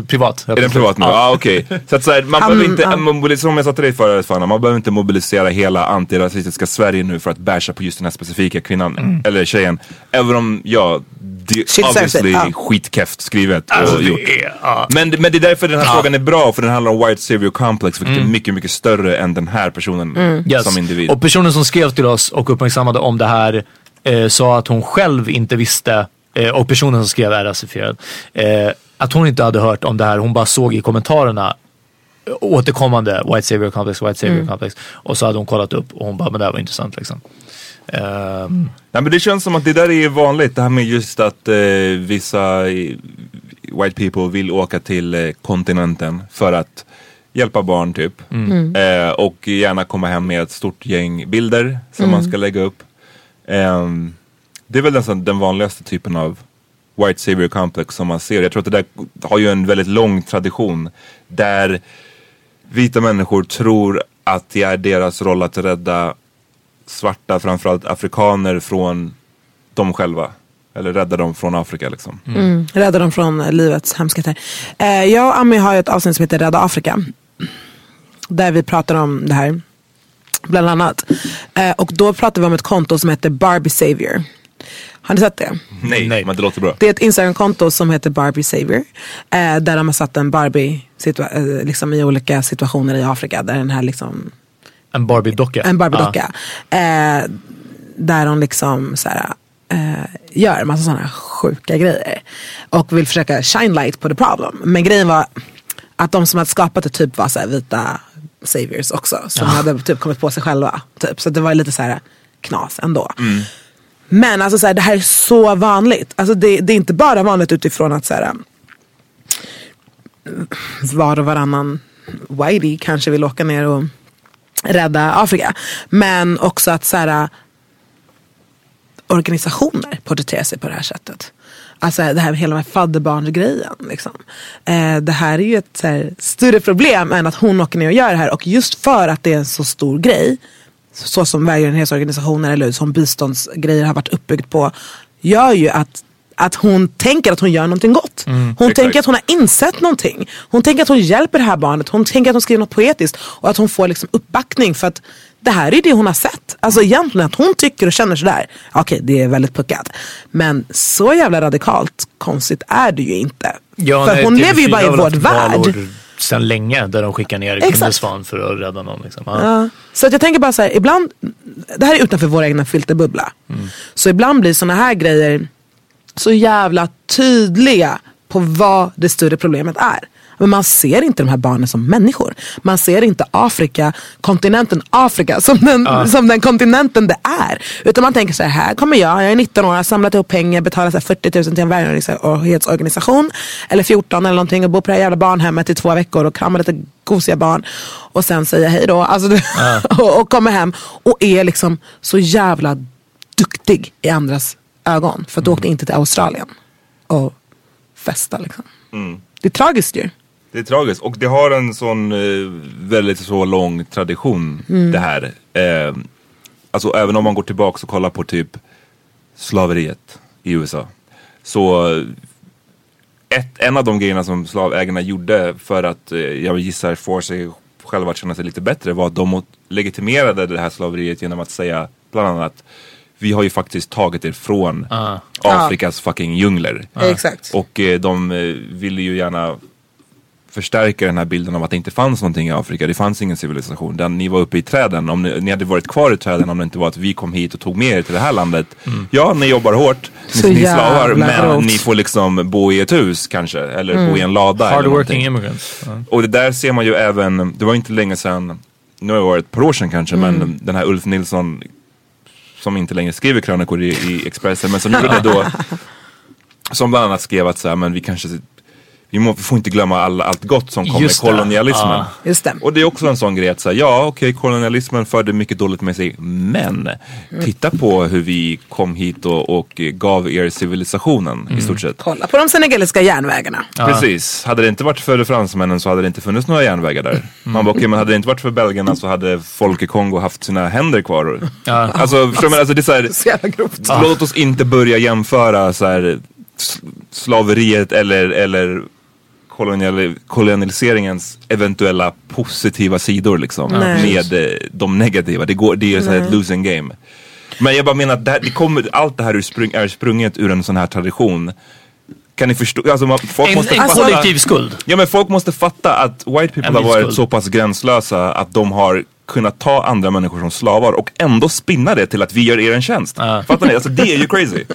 privat. Är den privat nu? Ja ah, okej. Så att så här, man Han- behöver inte, mobilis- som jag sa till dig förut Fanna, man behöver inte mobilisera hela antirasistiska Sverige nu för att basha på just den här specifika kvinnan. Eller tjejen. Även om, ja, det är Shit obviously ja. skitkeft skrivet Alltså, och det gjort. är, ja. Men, men det är därför den här frågan är bra, för den handlar om white savior complex, vilket är mycket, mycket större än den här personen Yes. som individ. Och personen som skrev till oss och uppmärksammade om det här eh, sa att hon själv inte visste, eh, och personen som skrev är rasifierad, eh, att hon inte hade hört om det här. Hon bara såg i kommentarerna eh, återkommande White Savior Complex, White Savior Complex. Och så hade hon kollat upp och hon bara, men det här var intressant liksom. Ehm, Nej men det känns som att det där är vanligt, det här med just att eh, vissa white people vill åka till eh, kontinenten för att hjälpa barn typ. Eh, och gärna komma hem med ett stort gäng bilder som man ska lägga upp. Ehm, det är väl nästan den vanligaste typen av white savior complex som man ser. Jag tror att det där har ju en väldigt lång tradition där vita människor tror att det är deras roll att rädda svarta, framförallt afrikaner från dem själva. Eller rädda dem från Afrika liksom. Mm. Rädda dem från eh, livets hemskheter. Eh, jag och Ami har ju ett avsnitt som heter Rädda Afrika. Där vi pratar om det här. Bland annat. Eh, och då pratar vi om ett konto som heter Barbie Savior. Har ni sett det? Nej, Nej. men det låter bra. Det är ett Instagram-konto som heter Barbie Savior. Eh, där de har satt en Barbie situa- eh, liksom i olika situationer i Afrika. Där den här liksom en Barbie-docka. en Barbie-docka. Eh, där hon liksom så här, eh, gör massa sådana sjuka grejer. Och vill försöka shine light på the problem. Men grejen var att de som hade skapat det typ var så här vita saviors också. Som hade typ kommit på sig själva. Typ. Så det var lite så här knas ändå. Men alltså så här, det här är så vanligt. Alltså det, det är inte bara vanligt utifrån att så här, var och varannan whitey kanske vill åka ner och rädda Afrika. Men också att så här, organisationer porträtterar sig på det här sättet. Alltså det här med hela fadderbarnsgrejen. Liksom. Eh, det här är ju ett här, större problem än att hon åker ner och gör det här. Och just för att det är en så stor grej, så som välgörenhetsorganisationer eller som biståndsgrejer har varit uppbyggt på, gör ju att att hon tänker att hon gör någonting gott. hon exakt. tänker att hon har insett någonting. Hon tänker att hon hjälper det här barnet. Hon tänker att hon skriver något poetiskt. Och att hon får liksom uppbackning för att det här är det hon har sett. Alltså egentligen att hon tycker och känner sådär. Okej, det är väldigt puckat. Men så jävla radikalt konstigt är det ju inte. Ja, för nej, hon TV4 lever ju bara i vår värld. Sen länge där de skickar ner Exakt. Kundesvan för att rädda någon. Liksom. Ja. Ja. Så att jag tänker bara så här, ibland, det här är utanför vår egna filterbubbla. Så ibland blir såna här grejer så jävla tydliga på vad det större problemet är. Men man ser inte de här barnen som människor. Man ser inte Afrika, kontinenten Afrika som den, som den kontinenten det är. Utan man tänker så här, här kommer jag, jag är 19 år, jag har samlat ihop pengar, betalat så här 40 000 till en välgörenhetsorganisation. Eller 14 eller någonting och bor på det här jävla barnhemmet i två veckor och kramar lite gosiga barn. Och sen säger hej då. Alltså, du- [LAUGHS] och, och kommer hem och är liksom så jävla duktig i andras ögon. För att du åkte inte till Australien och festa liksom. Det är tragiskt ju. Det är tragiskt och det har en sån eh, väldigt så lång tradition det här. Eh, alltså även om man går tillbaka och kollar på typ slaveriet i USA. Så ett, en av de grejerna som slavägarna gjorde för att, eh, jag gissar, få sig själva att känna sig lite bättre var att de legitimerade det här slaveriet genom att säga bland annat vi har ju faktiskt tagit er från Afrikas fucking djungler. Exakt. Och eh, de ville ju gärna förstärka den här bilden av att det inte fanns någonting i Afrika. Det fanns ingen civilisation. Den, ni var uppe i träden. Om ni, ni hade varit kvar i träden om det inte var att vi kom hit och tog med er till det här landet. Ja, ni jobbar hårt. Så Ni, ni är slavar. Men grovt. ni får liksom bo i ett hus kanske. Eller bo i en lada. eller Hard någonting. working immigrants. Ja. Och det där ser man ju även, det var inte länge sedan, nu har det varit ett par år sedan kanske, men den här Ulf Nilsson som inte längre skriver krönikor i, i Expressen, men som gjorde det då, [LAUGHS] som bland annat skrev att så här, men vi kanske, vi får inte glömma all, allt gott som kom med Just kolonialismen. Ja. Just det. Och det är också en sån grej att säga, ja okej kolonialismen förde mycket dåligt med sig, men titta på hur vi kom hit och, och gav er civilisationen i stort sett. Kolla på de senegaliska järnvägarna. Precis. Hade det inte varit för fransmännen så hade det inte funnits några järnvägar där. Man bara, okej men hade det inte varit för belgarna så hade folk i Kongo haft sina händer kvar. Alltså, förstår? Men alltså det är så här, Så jävla grovt. låt oss inte börja jämföra så här, slaveriet eller, eller kolonial, kolonialiseringens eventuella positiva sidor liksom. Nej. Med eh, de negativa. Det, går, det är så här ett losing game. Men jag bara menar att det här, det kommer, allt det här är, sprung, är sprunget ur en sån här tradition. Kan ni förstå? Alltså, man, folk En, måste en fatta- kollektiv skuld. Ja men folk måste fatta att white people En har varit skuld. så pass gränslösa att de har kunnat ta andra människor som slavar och ändå spinna det till att vi gör er en tjänst. Fattar ni? Alltså det är ju crazy. [LAUGHS]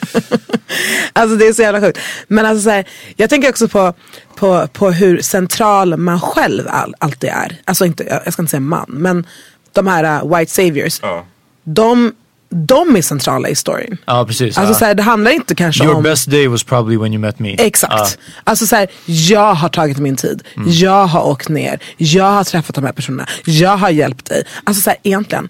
Alltså det är så jävla sjukt. Men alltså så här, jag tänker också på, på, på hur central man själv all, alltid är. Alltså inte, jag ska inte säga man, men de här uh, white saviors. Ja. De, de är centrala i storyn. Ja, precis. Alltså ja. så här, det handlar inte kanske Your om... best day was probably when you met me. Exakt. Alltså så här, jag har tagit min tid. Mm. Jag har åkt ner. Jag har träffat de här personerna. Jag har hjälpt dig. Alltså så här, egentligen.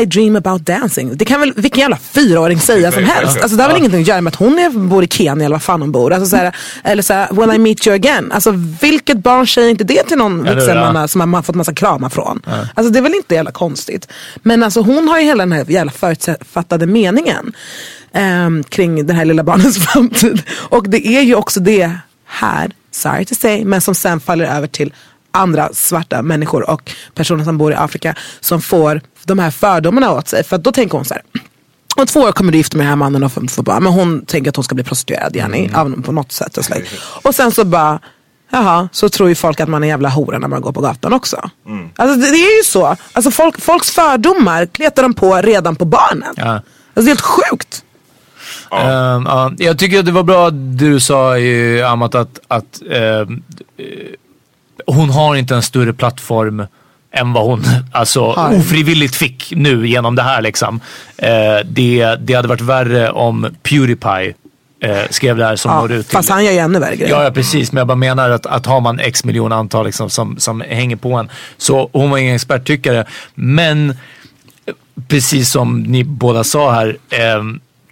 I dream about dancing. Det kan väl vilken jävla fyraåring säga som helst. Alltså det har väl ingenting att göra med att hon är, bor i Kenya eller vad fan hon bor. Alltså, så här, eller så här, when I meet you again. Alltså vilket barn säger inte det till någon vuxen ja. man som man har fått massa kramar från. Alltså det är väl inte jävla konstigt. Men alltså hon har ju hela den här jävla förutfattade meningen. ehm, kring den här lilla barnens [LAUGHS] framtid. Och det är ju också det här, sorry to say, men som sen faller över till andra svarta människor och personer som bor i Afrika som får de här fördomarna åt sig. För då tänker hon så här. Om två år kommer du gifta med den här mannen och få, barn. Men hon tänker att hon ska bli prostituerad Jenny, av, på något sätt. Och, så. och sen så bara, jaha, så tror ju folk att man är jävla hora när man går på gatan också. Alltså det, det är ju så. Alltså folk, folks fördomar kletar de på redan på barnen. Ja. Alltså det är helt sjukt. Ja, jag tycker att det var bra det du sa i Amat att, att eh, hon har inte en större plattform än vad hon alltså, ofrivilligt fick nu genom det här. Liksom. Eh, det, det hade varit värre om Pewdiepie eh, skrev det här som Ja, når ut till fast han gör ju ännu värre grejer. Ja, ja precis, men jag bara menar att, att har man x miljon antal liksom, som, som hänger på en. Så hon var ingen experttyckare. Men eh, precis som ni båda sa här, eh,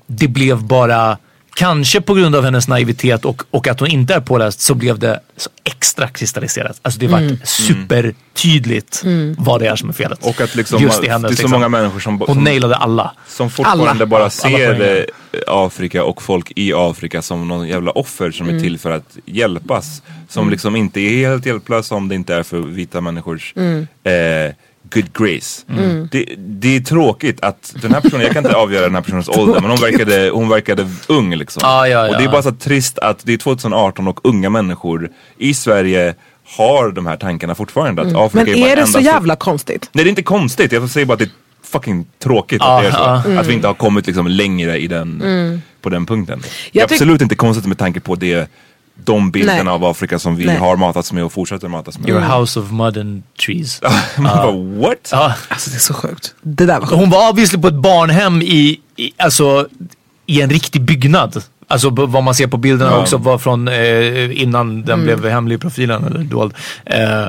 det blev bara, kanske på grund av hennes naivitet och, och att hon inte är påläst, så blev det så extra kristalliserat. Alltså det vart supertydligt vad det är som är felet. Och att liksom, Just i hennes, det är så liksom. många människor som, Hon som, nailade alla. som fortfarande Alla. bara ser eh, Afrika och folk i Afrika som någon jävla offer som Mm. är till för att hjälpas. Som liksom inte är helt hjälplösa om det inte är för vita människors Mm. eh, good grace. Det, det är tråkigt att den här personen, jag kan inte avgöra den här personens [LAUGHS] ålder men hon verkade, hon verkade ung liksom. Ja, ja, Och det är bara så trist att det är 2018 och unga människor i Sverige har de här tankarna fortfarande. Att Afrika Mm. Men bara är det så jävla konstigt? Nej det är inte konstigt, jag säger bara att det är fucking tråkigt Ja, att det är så. ja. Mm. Att vi inte har kommit liksom längre i den, på den punkten. det är Jag absolut inte konstigt med tanke på det, de bilderna Nej. av Afrika som vi Nej. har matats med och fortsätter matas med. Your house of mud and trees. [LAUGHS] Man bara, what? Ja. Alltså det är så sjukt. Det där var sjukt. Hon var obviously på ett barnhem i, i, alltså, i en riktig byggnad. Alltså vad man ser på bilderna Ja. också var från eh, innan den Mm. blev hemlig i profilen eller dold. Eh,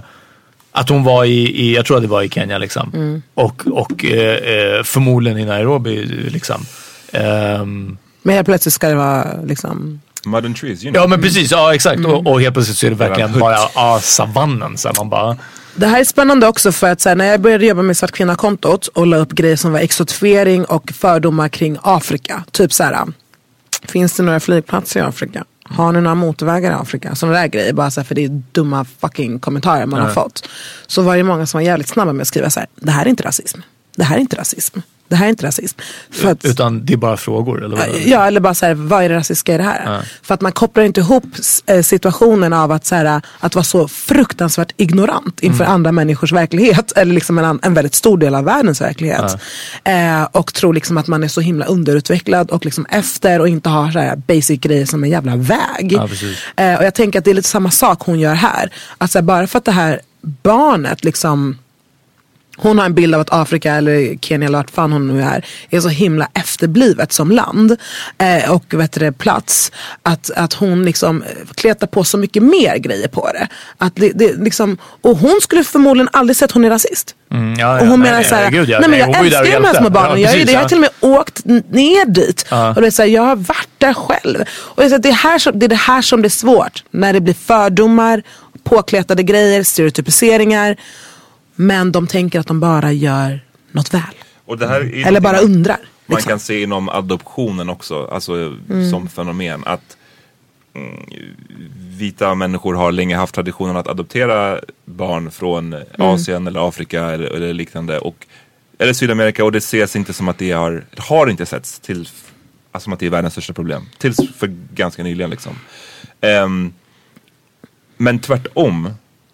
att hon var i, i, jag tror att det var i Kenya liksom. Mm. Och, och eh, eh, förmodligen i Nairobi liksom. Ehm, Men helt plötsligt ska det vara liksom... Mud and trees, you know. ja men precis, ja exakt. Mm. Och, och helt plötsligt så är det verkligen Hutt. bara ja, savannen. Så man bara, Det här är spännande också för att så här, när jag började jobba med Svart kvinna-kontot och la upp grejer som var exotifiering och fördomar kring Afrika. Typ så här, finns det några flygplatser i Afrika? Har ni några motorvägar i Afrika? Sådana där grejer, bara så här, för det är dumma fucking kommentarer man har fått. Så var det många som var jävligt snabba med att skriva så här, det här är inte rasism. Det här är inte rasism. Det här är inte rasism. För att, utan det är bara frågor eller vad? Ja, eller bara så här, vad är det rasistiska i det här? För att man kopplar inte ihop eh, situationen av att, så här, att vara så fruktansvärt ignorant inför Mm. andra människors verklighet. Eller liksom en, en väldigt stor del av världens verklighet. Eh, och tror liksom att man är så himla underutvecklad och liksom efter och inte har så här basic grejer som en jävla väg. Ja, eh, och jag tänker att det är lite samma sak hon gör här. Att så här, bara för att det här barnet liksom hon har en bild av att Afrika eller Kenya eller vart fan hon nu är, är så himla efterblivet som land eh, och vet du, det, plats. Att, att hon liksom kletar på så mycket mer grejer på det. Att det, det liksom, och hon skulle förmodligen aldrig sett att hon är rasist. Mm, ja, Och ja, hon nej, menar såhär, nej men nej, hon jag älskar och de här små barnen. Ja, jag, är det. precis, jag har ja. till och med åkt ner dit. Och det är såhär, jag har varit där själv. Och det är, det, är här som, det är det här som blir svårt. När det blir fördomar, påkletade grejer, stereotypiseringar. Men de tänker att de bara gör något väl. Eller bara undrar. Man liksom. kan se inom adoptionen också, alltså som fenomen. Att mm, vita människor har länge haft traditionen att adoptera barn från Asien eller Afrika eller, eller liknande. Och, eller Sydamerika och det ses inte som att det har, har inte setts till, alltså som att det är världens största problem. Tills för ganska nyligen liksom. Ehm, men tvärtom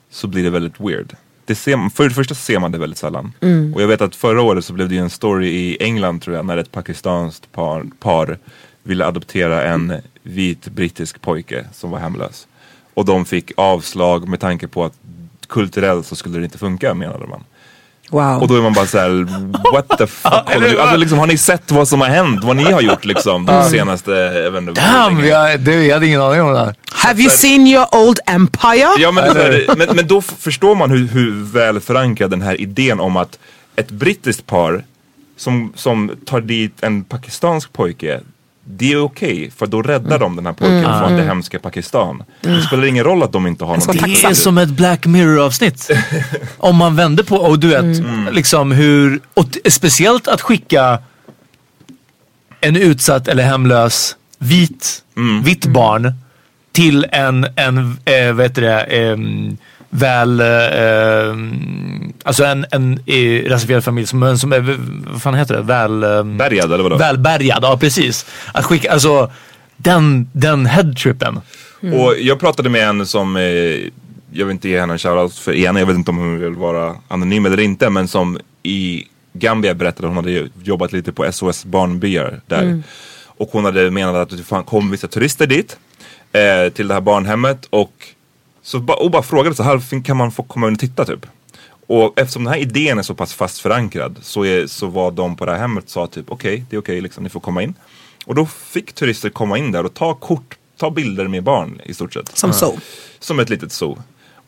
så blir det väldigt weird. Det ser, för det första ser man det väldigt sällan. Och jag vet att förra året så blev det ju en story i England tror jag när ett pakistanskt par, par ville adoptera en vit brittisk pojke som var hemlös. Och de fick avslag med tanke på att kulturellt så skulle det inte funka menade man. Wow. Och då är man bara såhär, what the [LAUGHS] fuck? Alltså liksom, har ni sett vad som har hänt? Vad ni har gjort liksom de senaste, jag vet inte, hur Damn, jag, du, jag hade ingen aning om det här. Have you seen your old empire? Ja men, här, men, men då förstår man hur, hur väl förankrad den här idén om att ett brittiskt par som, som tar dit en pakistansk pojke det är okej för då räddar de den här pojken från det hemska Pakistan. Det spelar ingen roll att de inte har någonting. Det är som ett Black Mirror avsnitt. [LAUGHS] Om man vänder på, och du vet, Mm. liksom hur, och speciellt att skicka en utsatt eller hemlös vit, Mm. vitt barn till en, en äh, vad heter det, ehm, väl, eh, alltså en, en eh, rasifierad familj som, som är, vad fan heter det, väl, ehm, Bärgad eller vadå? välbärgad, ja precis. Att skicka, alltså den, den headtrippen. Och jag pratade med en som, eh, jag vill inte ge henne en shoutout för igen, jag vet inte om hon vill vara anonym eller inte, men som i Gambia berättade att hon hade jobbat lite på SOS barnbyar där. Och hon hade menat att det kom vissa turister dit, eh, till det här barnhemmet och så ba, och bara frågade så här, kan man få komma in och titta typ? Och eftersom den här idén är så pass fast förankrad så, är, så var de på det här hemmet och sa typ okej, det är okej liksom, ni får komma in. Och då fick turister komma in där och ta kort, ta bilder med barn i stort sett. Som så. Som ett litet zoo.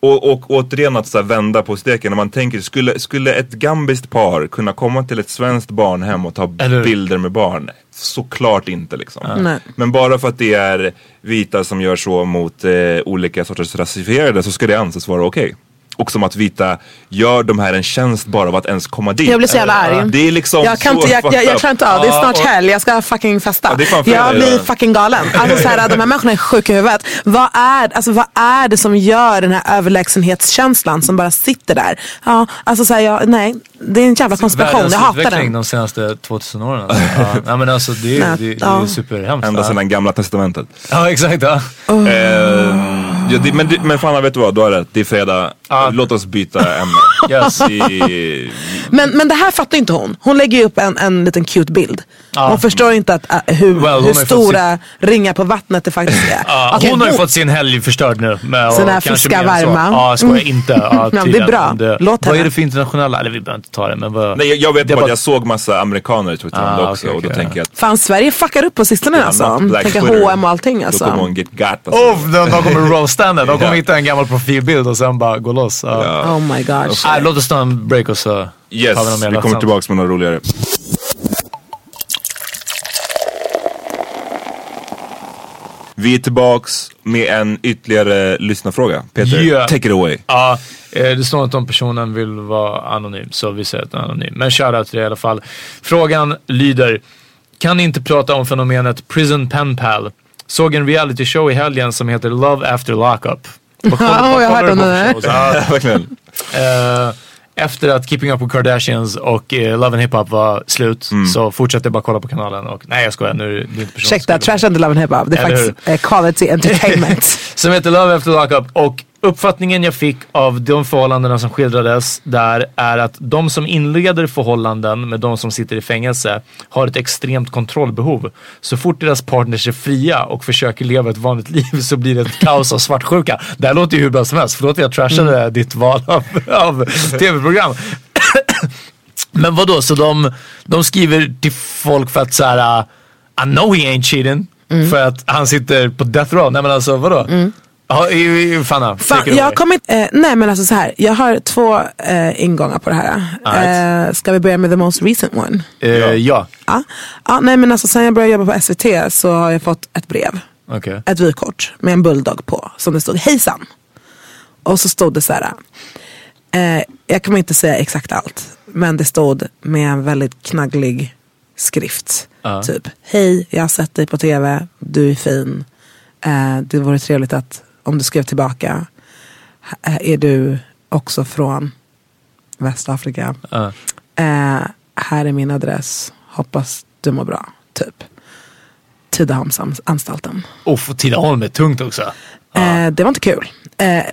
Och, och återigen att så vända på steken när man tänker, skulle, skulle ett gambiskt par kunna komma till ett svenskt barnhem och ta Eller bilder med barn? Såklart inte liksom. Nej. Men bara för att det är vita som gör så mot eh, olika sorters rasifierade så ska det anses vara okej. Och som att vita gör de här en tjänst bara av att ens komma dit. Jag blir så jävla arg. Det är liksom Jag, kan inte, jag, jag, jag klarar inte av det. är snart helg, jag ska fucking festa. Ja, jag blir fucking galen. Alltså, så här, de här människorna är sjuka i huvudet. Vad är, alltså, vad är det som gör den här överlägsenhetskänslan som bara sitter där? Ja, alltså, så här, jag, nej, det är en jävla konspiration. Jag hatar den. de senaste 2000 åren. Alltså. ja. [LAUGHS] Nej, men alltså, det, är, Nej, det, det ja. är superhemskt. Ända sedan gamla testamentet. Ja exakt. Ja. Eh, ja, det, men, men fan vet du vad, du har rätt. Det är fredag. Ja. Låt oss byta ämne. Yes. I, Men, men det här fattar inte hon. Hon lägger ju upp en, en liten cute bild. Ja. Hon förstår inte att, äh, hur, Well, hur stora ringar på vattnet det faktiskt är. [LAUGHS] Ja, Okej, hon har ju fått sin helg förstörd nu. Med Sina fiskar varma. Ja, skojar Mm. inte. Ja, [LAUGHS] Ja, det är bra. Men Låt Vad är det för internationella? Eller vi behöver inte ta det. Men vad, nej, jag, jag vet Det bara att bara- jag såg massa amerikaner twittra om Ah, det också. okej, och då tänker jag att Fan Sverige fuckar upp på sistone Ja, alltså. Tänker Twitter. H&M och allting då alltså. kommer hon get got. Alltså. Oh, de, de kommer roasta henne. De kommer [LAUGHS] hitta en gammal profilbild och sen bara gå loss. Oh my gosh. Låt oss ta en break och så Yes, vi kommer tillbaka med något roligare. Vi är tillbaks med en ytterligare lyssnarfråga. Peter, Yeah. take it away. Ja, eh, det står inte om personen vill vara anonym så vi säger att den är anonym. Men shoutout till det i alla fall. Frågan lyder. Kan ni inte prata om fenomenet prison pen pal? Såg en reality show i helgen som heter Love after lockup. [LAUGHS] Ja, vad jag du om den [LAUGHS] efter att Keeping Up with Kardashians och eh, Love and Hip Hop var slut så fortsatte jag bara kolla på kanalen och nej jag skojar nu är det inte personen Ursäkta. Trash and Love and Hip Hop. Det är Eller faktiskt eh, quality [LAUGHS] entertainment. som heter Love After Lockup och uppfattningen jag fick av de förhållandena som skildrades där är att de som inleder förhållanden med de som sitter i fängelse har ett extremt kontrollbehov. Så fort deras partners är fria och försöker leva ett vanligt liv så blir det ett kaos av svartsjuka. Det här låter ju hur bra som helst. Förlåt att jag trashade ditt val av, av tv-program. Men vadå, så de, de skriver till folk för att så här, uh, I know he ain't cheating. För att han sitter på death row. Nej men alltså vadå? Ja, Fanna, Fan, jag kommer inte, eh, nej men alltså så här. Jag har två eh, ingångar på det här. Alright. Eh, ska vi börja med the most recent one? Eh, ja, Ja. ja, nej men alltså sen jag började jobba på SVT så har jag fått ett brev. okej. Ett vykort med en bulldog på. Som det stod hejsan. Och så stod det så här. Eh, jag kommer inte säga exakt allt. Men det stod med en väldigt knagglig skrift. Ja. Typ, hej jag har sett dig på tv. Du är fin. Eh, det vore trevligt att om du skrev tillbaka. Är du också från Västafrika? Ja. Eh, här är min adress. Hoppas du mår bra. Typ. Tidaholmsanstalten. Och Tidaholm är tungt också. Eh, det var inte kul. Eh,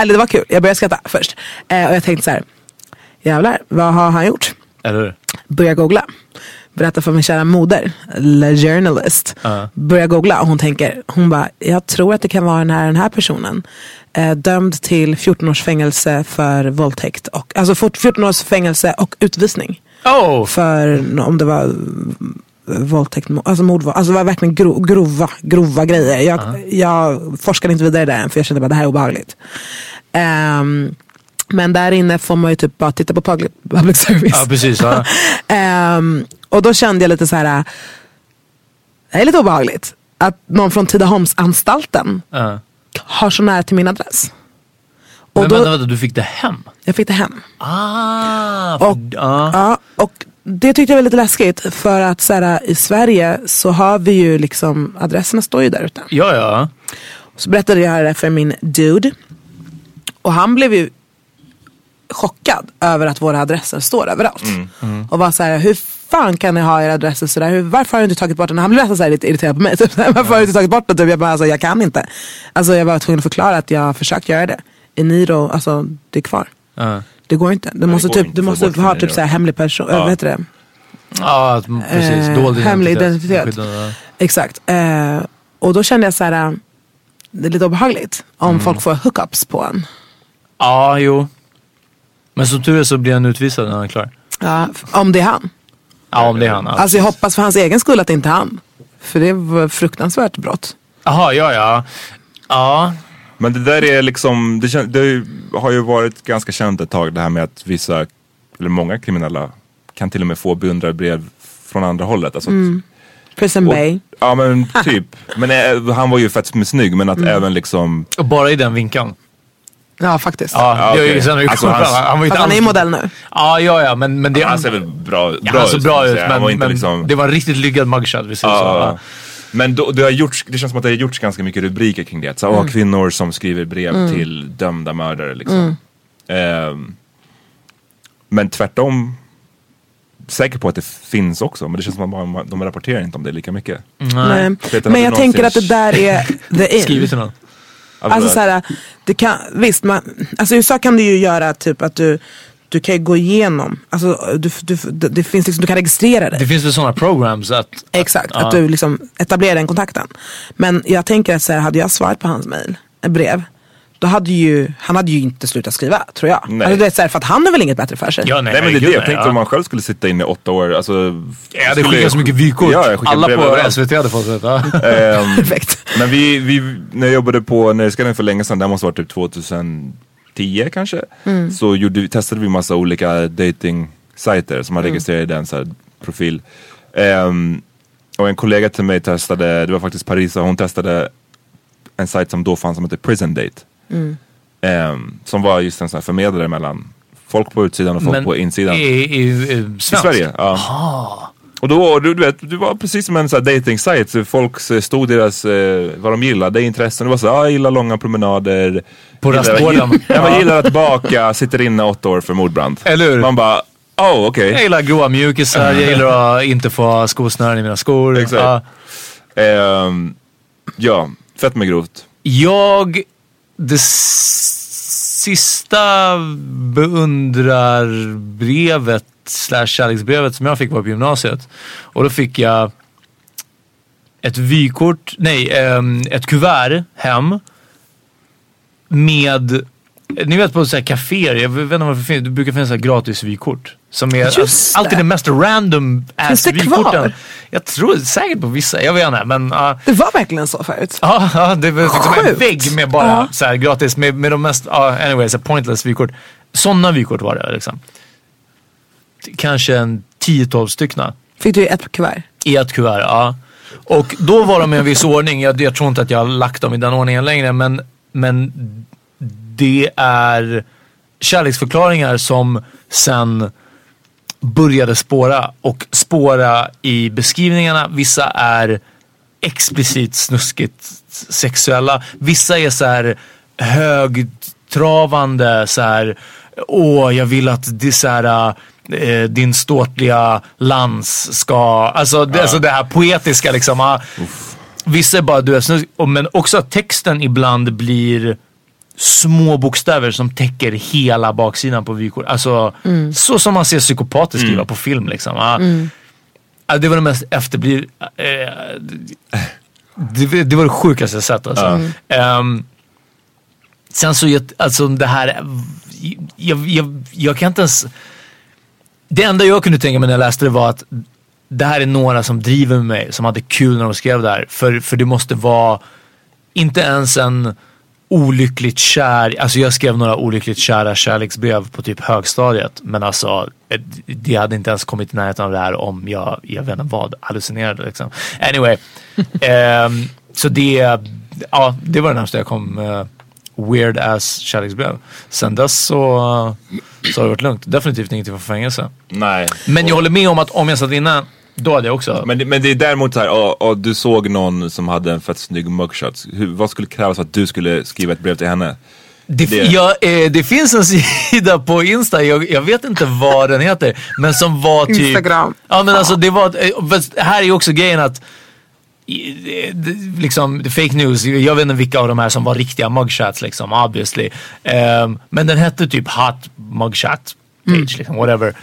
eller det var kul. Jag började skratta först. Eh, och jag tänkte så här. Jävlar, vad har han gjort? Eller? Börja googla. Berätta för min kära moder, la journalist. Ja. Börja googla och hon tänker, hon bara, jag tror att det kan vara den här, den här personen. Eh, dömd till 14 års fängelse för våldtäkt. Och, alltså 14 års fängelse och utvisning. Oh! För om det var våldtäkt, alltså mord, alltså det var verkligen gro, grova, grova grejer. Jag, jag forskade inte vidare där än för jag kände bara det här är obehagligt. Ehm, men där inne får man ju typ bara titta på public, public [LAUGHS] service. Ja, precis. Ja. Ehm, och då kände jag lite så här. det är lite obehagligt. Att någon från Tidaholmsanstalten Ja. har så nära till min adress. Och Men då, vänta, vänta, du fick det hem? jag fick det hem. Ah! För, Och, ja. ja, och det tyckte jag var lite läskigt för att så här, i Sverige så har vi ju liksom, adresserna står ju där ute. ja, ja. Så berättade jag det för min dude. Och han blev ju chockad över att våra adresser står överallt. Och var så här, hur fan kan ni ha era adresser sådär? Hur, varför har du inte tagit bort den? Han blev nästan så här lite irriterad på mig. Typ. [LAUGHS] Varför har du inte tagit bort den? Typ. Jag bara, alltså, jag kan inte. Alltså, jag var tvungen att förklara att jag har försökt göra det. Eniro, alltså det är kvar. Ja, Det går inte. Du måste, typ, du måste ha typ så här hemlig person, äh, vad heter det? ja att- precis. Eh, Dold hemlig identitet. Ja. Exakt. Eh, och då kände jag så här, äh, det är lite obehagligt om Mm. folk får hookups på en. Ja, jo. Men som tur är så blir han utvisad när han är klar. Ja, om det är han. Ja om det är han. Alltså jag hoppas för hans egen skull att det inte är han. För det var fruktansvärt brott. Jaha, ja ja. Ja, Men det där är liksom, det, kän- det har ju varit ganska känt ett tag det här med att vissa, eller många kriminella kan till och med få beundrarbrev från andra hållet. Alltså, Prison och, Bay. Ja men typ. Men eh, han var ju fett med snygg men att även liksom och bara i den vinkeln. Ja faktiskt. Ja, Ja, det är ju sen Alltså, han, hans- han var ju Fast han är modell nu. Ja, ja, ja, men, men det, Han ser väl bra, bra ja, han såg ut, bra ut, men, han var inte men liksom... det var en riktigt lyckad mugshot. Vi säger så. Men då, det, har gjorts, det känns som att det har gjorts ganska mycket rubriker kring det. Så, Mm. kvinnor som skriver brev till dömda mördare liksom. Mm. Ehm, men tvärtom, säker på att det finns också. Men det känns som att man, de rapporterar inte om det lika mycket. Nej. Vet du, Men jag tänker att det där är the [LAUGHS] in. Skrivit till någon. Alltså så här, det kan, visst, man, alltså i USA kan du ju göra typ att du, du kan ju gå igenom, alltså du, du, det, det finns liksom, du kan registrera dig. Det finns väl sådana programs att... Exakt, Ja. att du liksom etablerar den kontakten. Men jag tänker att så här, hade jag svarat på hans mail, brev, då hade ju, han hade ju inte slutat skriva, tror jag. Nej. Alltså, du vet, så här, för att han är väl inget bättre för sig. Ja, nej, Nej men det är det, jag tänkte ja. om man själv skulle sitta inne i åtta år. Alltså, Ja, det skulle skickas jag- så mycket vykort. Ja, jag Alla på överallt. SVT hade fått det. Ja. Ehm, [LAUGHS] Perfekt. Men vi, vi, när jag jobbade på Nöjesguiden för länge sedan, det måste ha varit typ 2010 kanske. Så gjorde, vi- testade vi massa olika dating-sajter som man registrerade i den så här, profil. Ehm, och en kollega till mig testade, det var faktiskt Parisa, hon testade en sajt som då fanns som heter Prison Date. Ehm, som var just en sån här förmedlare mellan folk på utsidan och folk Men på insidan. I, i, i, I? Sverige, ja. Och då, du, du vet, det var precis som en sån här dating site. Folk eh, stod deras, eh, vad de gillade, intressen. Det var så ah, jag gillar långa promenader. På rastgården. Ja, man gillar att baka, sitter inne åtta år för mordbrand. Eller hur? Man bara, oh okej. Jag gillar gråa mjukisar, jag gillar att [LAUGHS] inte få skosnören i mina skor. Exakt. Ja. Ehm, ja, fett med grovt. Jag, det sista beundrarbrevet slash kärleksbrevet som jag fick var på gymnasiet. Och då fick jag ett vykort, nej, ett kuvert hem med ni vet på så här kaféer, jag vet inte varför det finns, det brukar finnas så här gratis vykort. Som är Just alltid det mest random ass vykorten. Jag tror säkert på vissa, jag vet inte men ja. Det var verkligen så förut. Ja, ja, det var liksom en vägg med bara Ja. så här gratis med, med de mest, ja, anyway, så pointless vykort. Sådana vykort var det liksom. Kanske en 10-12 styckna Fick du ett kuvert? i ett kuvert. Ja. Och då var de i en viss ordning. Jag, jag tror inte att jag har lagt dem i den ordningen längre. Men, men det är kärleksförklaringar som sen började spåra. Och spåra i beskrivningarna. Vissa är explicit snuskigt sexuella. Vissa är så här högtravande så här. Åh, jag vill att det så här, eh, din ståtliga lans ska, alltså, det, alltså det här poetiska liksom. ah. Vissa är bara du är snusk, och- men också att texten ibland blir små bokstäver som täcker hela baksidan på vykort. Alltså så som man ser psykopater skriva på film liksom. ah. Ja, det var det mest efterbliv... Eh, det, det var det sjukaste jag sett alltså. Ehm, sen så, jag, alltså det här... Jag, jag, jag kan inte ens... Det enda jag kunde tänka mig när jag läste det var att det här är några som driver med mig, som hade kul när de skrev det här. För, för det måste vara inte ens en olyckligt kär, alltså jag skrev några olyckligt kära kärleksbrev på typ högstadiet. Men alltså eh, det hade inte ens kommit i närheten av det här om jag, jag vet inte vad, hallucinerade liksom. Anyway. [LAUGHS] ehm, så det, ja det var det närmaste jag kom eh, weird ass kärleksbrev. Sen dess så, så har det varit lugnt. Definitivt ingenting för fängelse. Nej. Men jag håller med om att om jag satt inne, då hade jag också. Men det, men det är däremot så här, ja, ja, du såg någon som hade en fett snygg mugshot. Hur, vad skulle krävas för att du skulle skriva ett brev till henne? Det, Det- Ja, eh, det finns en [LAUGHS] sida på Insta, jag, jag vet inte vad den heter, men som var typ... Instagram. Ja men alltså det var, eh, fast här är ju också grejen att i- det- det- liksom det fake news, jag vet inte vilka av de här som var riktiga mugshots liksom obviously. Ehm, men den hette typ hot mugshot page liksom, whatever.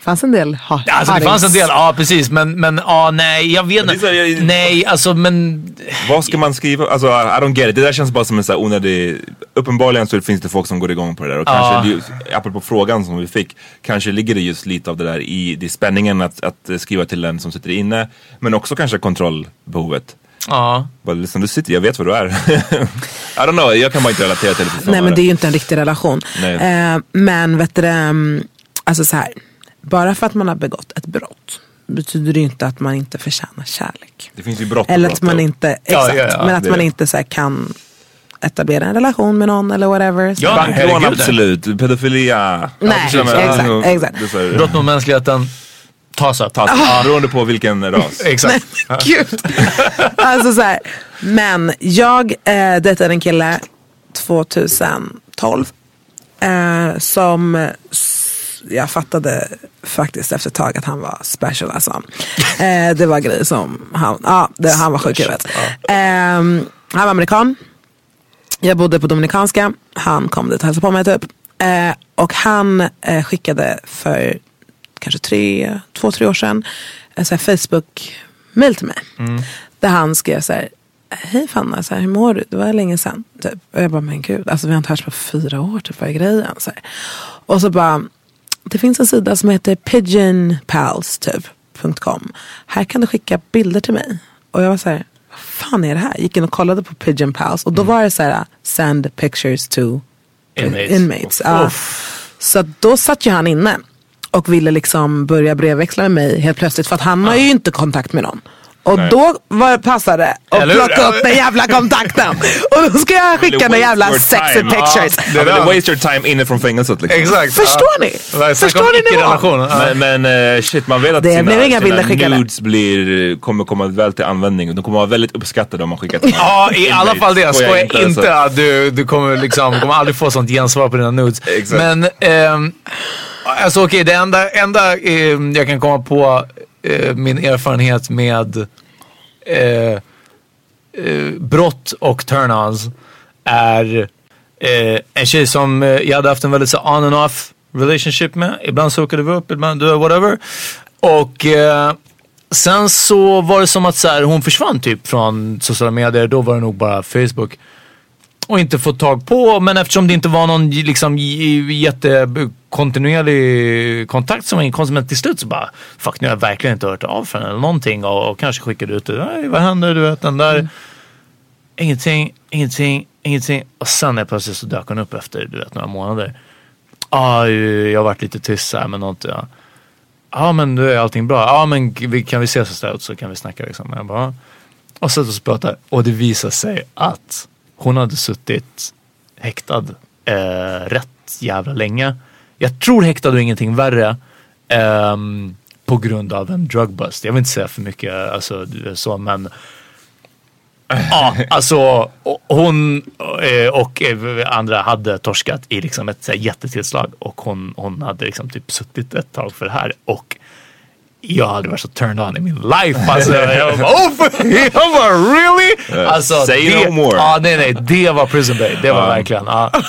Fanns en del ha- Alltså det fanns en del, ja precis. Men, men ja, nej, jag vet det inte. Nej, alltså men... Vad ska man skriva? Alltså I don't get it. Det där känns bara som en så här onödig... Uppenbarligen så finns det folk som går igång på det där. Och Ja. kanske, det- apropå frågan som vi fick, kanske ligger det just lite av det där i det spänningen att, att skriva till en som sitter inne. Men också kanske kontrollbehovet. Ja. Bara liksom, du sitter, jag vet vad du är. [LAUGHS] I don't know, jag kan bara inte relatera till det. Nej men det är ju inte en riktig relation. Nej. Eh, men vet du, det, mm, alltså så här. Bara för att man har begått ett brott betyder det ju inte att man inte förtjänar kärlek. Det finns ju brott Eller att man inte, Ja, exakt, ja, ja, men att det man inte så här, kan etablera en relation med någon eller whatever. Så Ja, Banklån herregud. absolut, pedofilia. Nej, Ja, men- exakt, exakt. Brott mot mänskligheten, tas upp. Tas, beroende på vilken ras. [LAUGHS] Exakt. Gud. [LAUGHS] alltså så här. Men jag eh, dejtade en kille 2012. Eh, som jag fattade faktiskt efter ett tag att han var special alltså. [LAUGHS] Eh, det var grejer som han, ja, det, han var sjuk i huvudet. Eh, han var amerikan. Jag bodde på Dominikanska. Han kom dit och hälsade på mig typ. Eh, och han eh, skickade för kanske tre, två, tre år sedan här Facebook-mail till mig. Där han skrev så här. Hej Fanna, så här, hur mår du? Det var länge sedan. Typ. Och jag bara, men gud, alltså, vi har inte hörts på fyra år, typ, vad är grejen? Så här. Och så bara, det finns en sida som heter pigeonpals, typ. Här kan du skicka bilder till mig. Och jag var så här, vad fan är det här? Gick in och kollade på Pigeon Pals och då var det så här, send pictures to Inmates. inmates. Ja. Så då satt ju han inne och ville liksom börja brevväxla med mig helt plötsligt för att han har ju inte kontakt med någon. Och Nej. då var det passade att Eller hur? plocka upp den jävla kontakten. [LAUGHS] Och då ska jag skicka några jävla sexy time. pictures. Ja, det waste your time inne från fängelset liksom. Exakt. Förstår ni? Snacka Förstår ni nivån? Men, men eh, shit, man vet att Det sina, blev inga bilder sina skickade. nudes blir, kommer komma väl till användning. De kommer vara väldigt uppskattade om man skickar till Ja, i alla fall det. Skojar Skoja inte, inte, att du, du kommer liksom, kommer aldrig få sånt gensvar på dina nudes. Exakt. Men, ehm, alltså okej, det enda, enda ehm, jag kan komma på eh, min erfarenhet med eh, eh, brott och turn-ons är eh, en tjej som eh, jag hade haft en väldigt så on and off relationship med. Ibland så hookade vi upp, ibland whatever. Och eh, sen så var det som att så här, hon försvann typ från sociala medier. Då var det nog bara Facebook. Och inte fått tag på, men eftersom det inte var någon liksom jättekontinuerlig kontakt som var inkonstig. Men till slut så bara, fuck nu har jag verkligen inte hört av från eller någonting. Och, och kanske skickade ut det, "Hej, vad händer, du vet den där. Ingenting, ingenting, ingenting. Och sen är plötsligt så dök hon upp efter du vet, några månader. Ja, jag har varit lite tyst här med något. Ja. ja men nu är allting bra. Ja men vi, kan vi ses istället så kan vi snacka liksom. Jag bara, och så och pratar och det visar sig att hon hade suttit häktad eh, rätt jävla länge. Jag tror häktad och ingenting värre. Eh, på grund av en drug bust. Jag vill inte säga för mycket alltså, så men Ja, alltså hon eh, och eh, andra hade torskat i liksom ett jättetillslag och hon, hon hade liksom typ suttit ett tag för det här och jag hade varit så turned on i min life. Alltså, jag bara, oh, [LAUGHS] jag bara really? Alltså, say det, no more. Ja, nej, nej, det var prison break. Det var verkligen. Ja. [LAUGHS]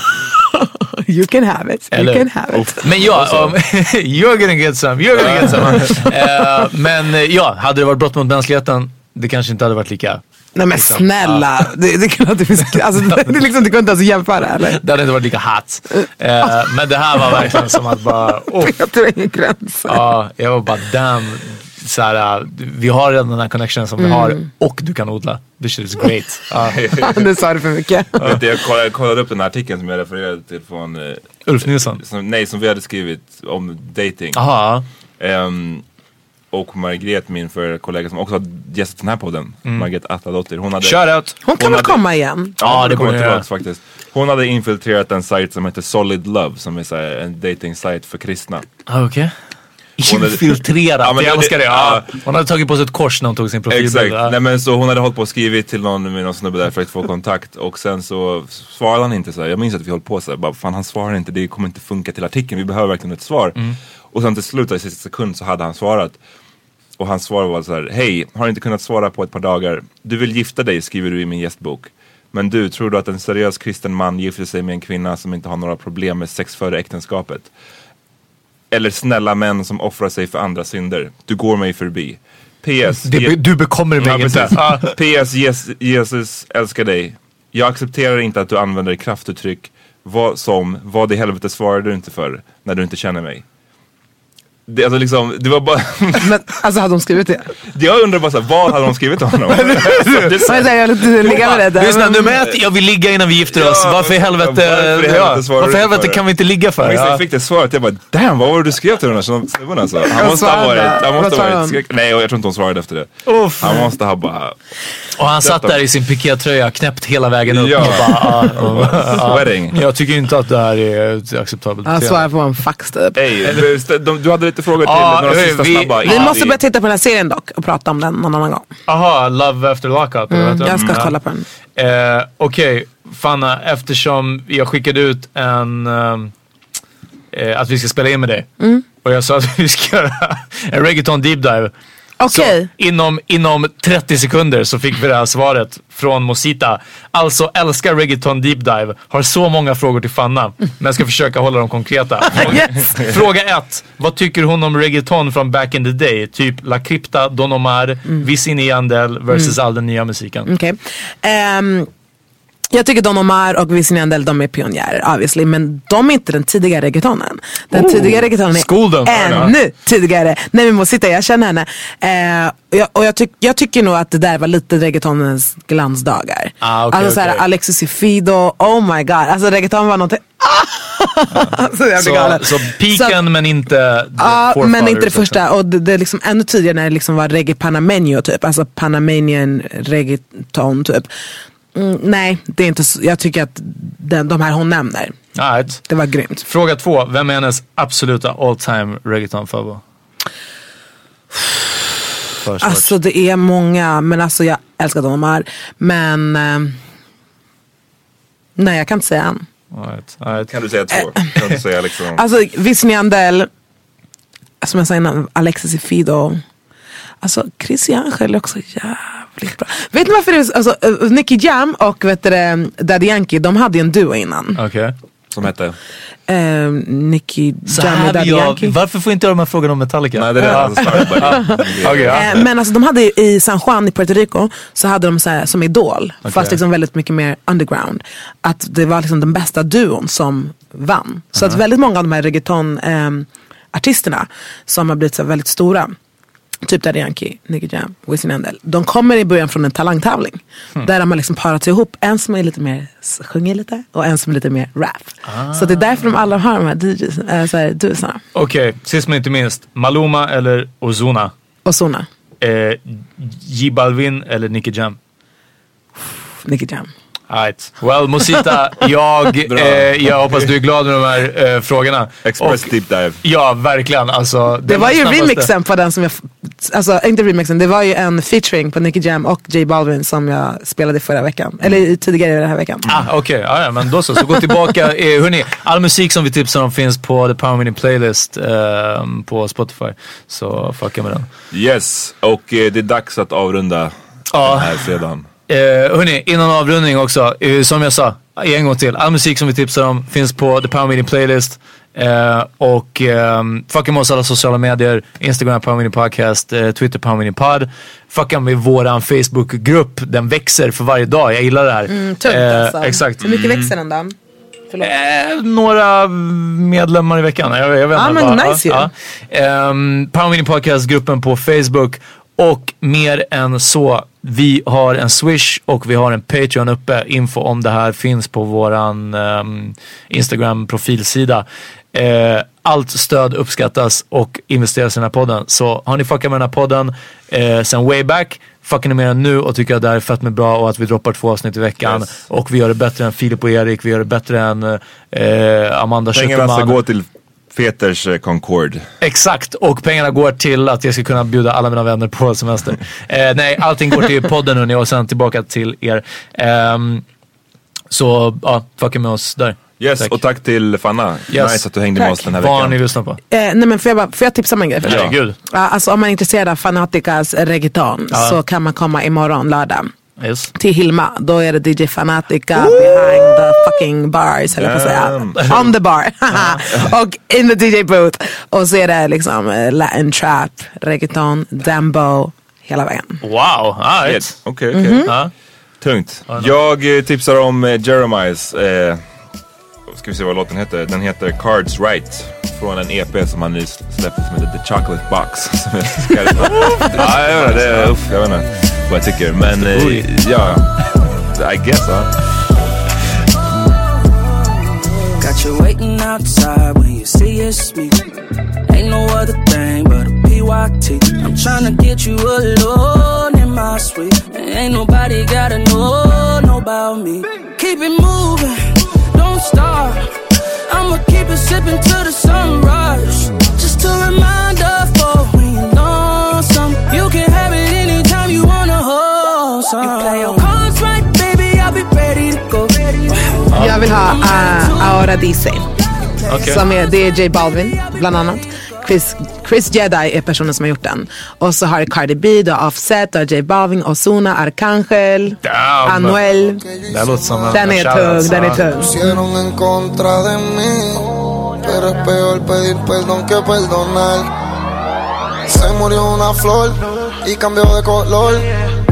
You can have it. You Eller- can have it. Men ja, um, [LAUGHS] you're gonna get some, you're gonna get some. Eh, men eh, ja, hade det varit brott mot mänskligheten, det kanske inte hade varit lika Nej men Liksom, snälla. Det, det, kan, det, finns, [LAUGHS] alltså, det, det, är liksom, det går inte ens att jämföra eller? Det hade inte varit lika hot. Eh, men det här var verkligen som att bara, [LAUGHS] oh, Jag tror ingen gränser. ja, jag var bara damn. Så här, uh, vi har redan den här connectionen som vi har Mm. och du kan odla. This shit is great. [LAUGHS] Ja. Nu sa du för mycket. Jag kollade, jag kollade upp den här artikeln som jag refererade till från, eh, Ulf Nilsson. som, nej som vi hade skrivit om dating. Aha. Ehm, och Margret, min för kollega som också har gästat den här podden, Margret Attadottir. Hon hade. Hon kan Hon väl hade- komma igen? Ja, Ja, det kommer tillbaka faktiskt. Hon hade infiltrerat en sajt som heter Solid Love som är så här, en dating sajt för kristna. Ah, hade- Infiltrerat, Ja, men jag älskar det. ja. Ja. Hon hade tagit på sig ett kors när hon tog sin profilbild. Exakt, Ja. nej men så hon hade hållit på och skrivit till någon med någon snubbe där för att få kontakt och sen så svarade han inte så här. Jag minns att vi höll på så här, bara fan han svarar inte, det kommer inte funka till artikeln, vi behöver verkligen ett svar. Och sen till slut i sista sekund så hade han svarat. Och hans svar var så här, hej, har inte kunnat svara på ett par dagar. Du vill gifta dig skriver du i min gästbok. Men du, tror du att en seriös kristen man gifter sig med en kvinna som inte har några problem med sex före äktenskapet? Eller snälla män som offrar sig för andra synder. Du går mig förbi. PS. Ge- du bekommer mig inte. Ja. PS. Jes- Jesus älskar dig. Jag accepterar inte att du använder kraftuttryck vad som, vad i helvete svarade du inte för när du inte känner mig? Det, alltså liksom, det var bara, [LAUGHS] Men alltså hade de skrivit det? jag undrar bara såhär, vad hade de skrivit till honom? Alltså, det [LAUGHS] jag vill ligga med det där. Lyssna, nummer ett, jag vill ligga innan vi gifter oss. Ja, varför i helvete, varför i helvete varför i helvete kan vi inte ligga för? Ja. jag fick det svaret, jag bara damn vad var det du skrev till den här snubben alltså? Han måste ha varit, han måste ha varit, skrek, nej jag tror inte hon svarade efter det. Uff. Han måste ha bara, Och han satt där i sin pikétröja knäppt hela vägen upp Ja. och bara, [LAUGHS] och- ja. Sweating. Jag tycker inte att det här är acceptabelt Han svarade på en fax typ. Du hade frågor till, Ja, några vi- sista vi- snabba. Vi måste börja titta på den här serien dock och prata om den någon annan gång. Aha, Love after lockup. heter Jag ska kolla på den. Eh, Okej, Fanna, eftersom jag skickade ut en... ehm, eh, att vi ska spela in med dig. Mm. Och jag sa att [LAUGHS] vi ska göra en reggaeton deep dive. Okej. Så inom, inom 30 sekunder så fick vi det här svaret från Mosita. Alltså älskar reggaeton deep dive. Har så många frågor till Fanna. Men jag ska försöka hålla dem konkreta. [LAUGHS] Fråga, fråga ett. Vad tycker hon om reggaeton från back in the day? Typ La Crypta, Don Omar, Wisin y Yandel versus all den nya musiken. Okej. Ehm, jag tycker Don Omar och Wisin Yandel, de är pionjärer obviously. Men de är inte den tidiga reggaetonen. Den Oh, tidiga reggaetonen är ännu tidigare. Nej men Mosita, jag känner henne. Eh, och jag, tyck, jag tycker nog att det där var lite reggaetonens glansdagar. Ah, okej, alltså såhär okej. Alexis y Fido, oh my god. Alltså reggaeton var någonting, [LAUGHS] blir Så, galen. så piken men inte Ja, men forefathers, inte det första. Och det, det är liksom ännu tidigare när det liksom var reggae panameño typ. Alltså panamanian reggaeton typ. Mm, nej, det är inte så. Jag tycker att den, de här hon nämner, Alright. det var grymt. Fråga två. Vem är hennes absoluta all time reggaeton favorit? För svårt. Alltså det är många, men alltså jag älskar Don Omar. Men eh, nej jag kan inte säga en. Alright, alright. Kan du säga två? Kan du säga liksom... [LAUGHS] Alltså Wisin y Yandel, som jag sa innan, Alexis Fido. Alltså Chris Angel är också jävligt bra. Vet ni varför det är, alltså, uh, Nicky Jam och vet du, Daddy Yankee, de hade ju en duo innan. Okej. Som hette? Uh, Nicky Så Jam och Daddy jag, Yankee. varför får inte jag de här frågorna om Metallica? Nej det är. Okej, ja. Eh, men alltså de hade i San Juan i Puerto Rico så hade de så här, som Idol, fast liksom väldigt mycket mer underground. Att det var liksom den bästa duon som vann. Så att väldigt många av de här reggaeton ehm, artisterna som har blivit så här väldigt stora, typ Daddy Yankee, Nicky Jam, Wisin y Yandel. De kommer i början från en talangtävling. Där de har liksom parat sig ihop. En som är lite mer, sjunger lite och en som är lite mer rap. Så det är därför de alla har de här DJs, äh, så här, duosarna. Okej, sist men inte minst. Maluma eller Ozuna? Sona, Eh, J Balvin eller Nicky Jam? Nicky Jam. Right. Well, Mosita, [LAUGHS] jag, eh, jag hoppas du är glad med de här eh, frågorna. Express Och- deep dive. Ja, verkligen. Alltså, Det den var ju snabbaste- remixen på den som jag, alltså inte remixen, det var ju en featuring på Nicky Jam och J Balvin som jag spelade förra veckan. Eller i- tidigare den här veckan. Ah, Okej, ja, ja, men då så. Så gå tillbaka. [LAUGHS] Eh, hörni, all musik som vi tipsar om finns på The Power Mini Playlist eh, på Spotify. Så fucka med den. Yes, och eh, det är dags att avrunda Ja. den här fredagen. Eh, hörni, innan avrundning också. Eh, som jag sa, en gång till. All musik som vi tipsar om finns på The Power Meeting Playlist. Eh, och eh, fucka med oss alla sociala medier. Instagram Power Meeting Podcast, eh, Twitter Power Meeting Pod. Fucka med våran Facebookgrupp. Den växer för varje dag. Jag gillar det här. Mm, tungt Eh, alltså. Exakt. Hur mycket växer den då? Förlåt. Eh, några medlemmar i veckan. Jag, jag vet Ja, inte. men vad- nice ju. ja. Ehm, Power Meeting Podcast-gruppen på Facebook. Och mer än så, vi har en Swish och vi har en Patreon uppe. Info om det här finns på våran ehm, Instagram-profilsida. Eh, allt stöd uppskattas och investeras i den här podden. Så har ni fuckat med den här podden eh, sen way back, fuckar ni med den nu och tycker att det här är fett med bra och att vi droppar två avsnitt i veckan. Yes. Och vi gör det bättre än Filip och Erik, vi gör det bättre än eh, Amanda Pengarna ska gå till Peters eh, Concord. Exakt, och pengarna går till att jag ska kunna bjuda alla mina vänner på semester. [LAUGHS] eh, nej, allting går till podden hörni och sen tillbaka till er. Ehm, så ja, fucka med oss där. Yes, Tack. och tack till Fanna. Yes. Nice att du hängde med Tack. oss den här Vad har veckan. ni lyssnat på? Eh, nej men får jag, bara, får jag tipsa om en grej först? Herregud. Ja, alltså om man är intresserad av Fanaticas reggaeton så kan man komma imorgon lördag. Yes. till Hilma. Då är det DJ Fanatica behind the fucking bars, höll jag på säga. On the bar. [LAUGHS] [LAUGHS] och in the DJ booth. Och så är det liksom eh, Latin trap, reggaeton, dembo, hela vägen. Wow, all Okej, right. okej. Mhm. Ja. Tungt. Jag eh, tipsar om Jeremiahs, eh, ska vi se vad låten heter. Den heter Cards Right. Från en EP som han nyss släppte som heter The Chocolate Box. [LAUGHS] Som jag ska [LAUGHS] ja, jag vet inte, det uff, jag vet inte vad jag tycker. Men eh, ja, I guess. Ja. Got you waiting outside when you see it's me. Ain't no other thing but a PYT. I'm trying to get you alone in my suite. Ain't nobody gotta know, know about me. Keep it moving, don't stop. I'ma keep it sipping till the sunrise. Just a reminder for when you're lonesome. You can have it anytime you wanna hold some. You play your cards right, baby, I'll be ready to go. Jag vill ha uh, Aura DC. Okej. Som är, det är J Balvin bland annat. Chris, Chris Jedi är personen som har gjort den. Och så har Cardi B, har Offset, har J Balvin, Ozuna, Arcangel, Damn. Anuel. Det här låter som en Den är tung, den är tung. pusieron en contra de mí. Pero es peor pedir perdón que perdonar. Se murió una flor y cambió de color.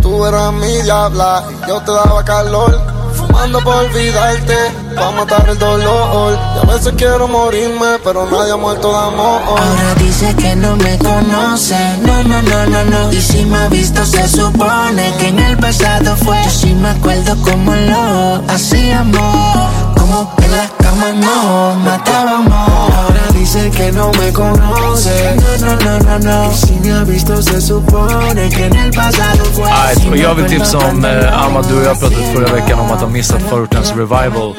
Tú eras mi diabla y yo te daba calor. Fumando para olvidarte, para matar el dolor. Y a veces quiero morirme, pero nadie ha muerto de amor. Ahora dice que no me conoce, no, no, no, no, no. Y si me ha visto se supone que en el pasado fue. Yo sí me acuerdo como lo hacíamos, como en la cama nos matábamos. Ahora dice que no me conoce, no, no, no, no, no. Y si me ha visto se supone que en el pasado fue. Alright, Sí och me jag vill tipsa om, eh, och jag pratade förra veckan om att ha missat förortens revival.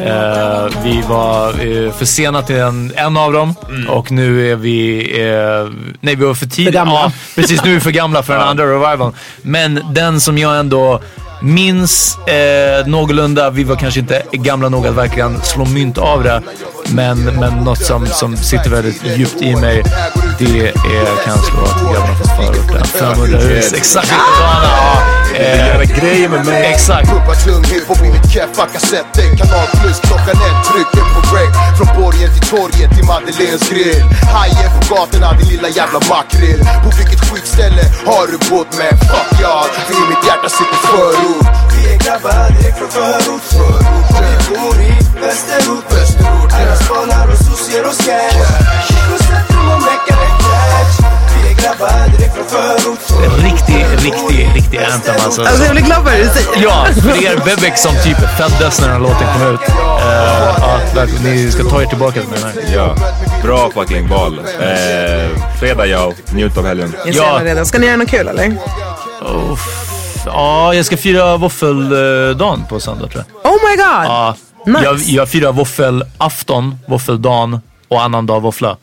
Eh, vi var eh, för sena till en, en av dem och nu är vi, eh, nej vi var för tidiga. För gamla. Ja, precis, nu är vi för gamla för den [LAUGHS] andra revivalen. Men den som jag ändå minns eh, någorlunda, vi var kanske inte gamla nog att verkligen slå mynt av det. Men, men något som, som sitter väldigt djupt i mig, det är kanske då Grabbarna från förorten. 500 hus, exakt likadana. Eh, Göra grejer med mig. Exakt. Pumpa tunghet på min keffa kassetten Kanal plus klockan ett, trycker på rec Från borgen till torget till Madeleines grill. Hajen på gatorna, din lilla jävla makrill. På vilket skitställe har du bott med? Fuck ja, för i mitt hjärta sitter förort. Vi är grabbar direkt från förort, förort. Och vi bor i västerort, västerort Alla spanar och sossier och cash Gick och centrum och meckade cash Vi Riktig, riktig, riktig anthem alltså. Alltså jag blir glad det du säger. Ja, för det är Bebek som typ föddes när den här låten kom ut. Eh, ja, verkligen. ni ska ta er tillbaka till den här. Ja, bra fucking val. Eh, fredag ja, njut av helgen. Jag ser Ja. redan. Ska ni göra något kul eller? Uff. Ja, jag ska fira våffeldagen på söndag tror jag. Oh my god! Ja, Nice. jag, jag firar våffelafton, våffeldagen och annandag våffla.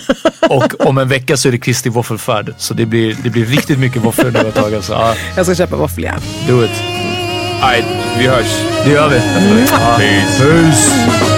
[LAUGHS] och om en vecka så är det Kristi våffelfärd. Så det blir, det blir riktigt mycket våfflor nu ett tag. Alltså. Ja, Jag ska köpa våffeljärn. do it. Alright, vi hörs. Det gör vi. Peace. Peace.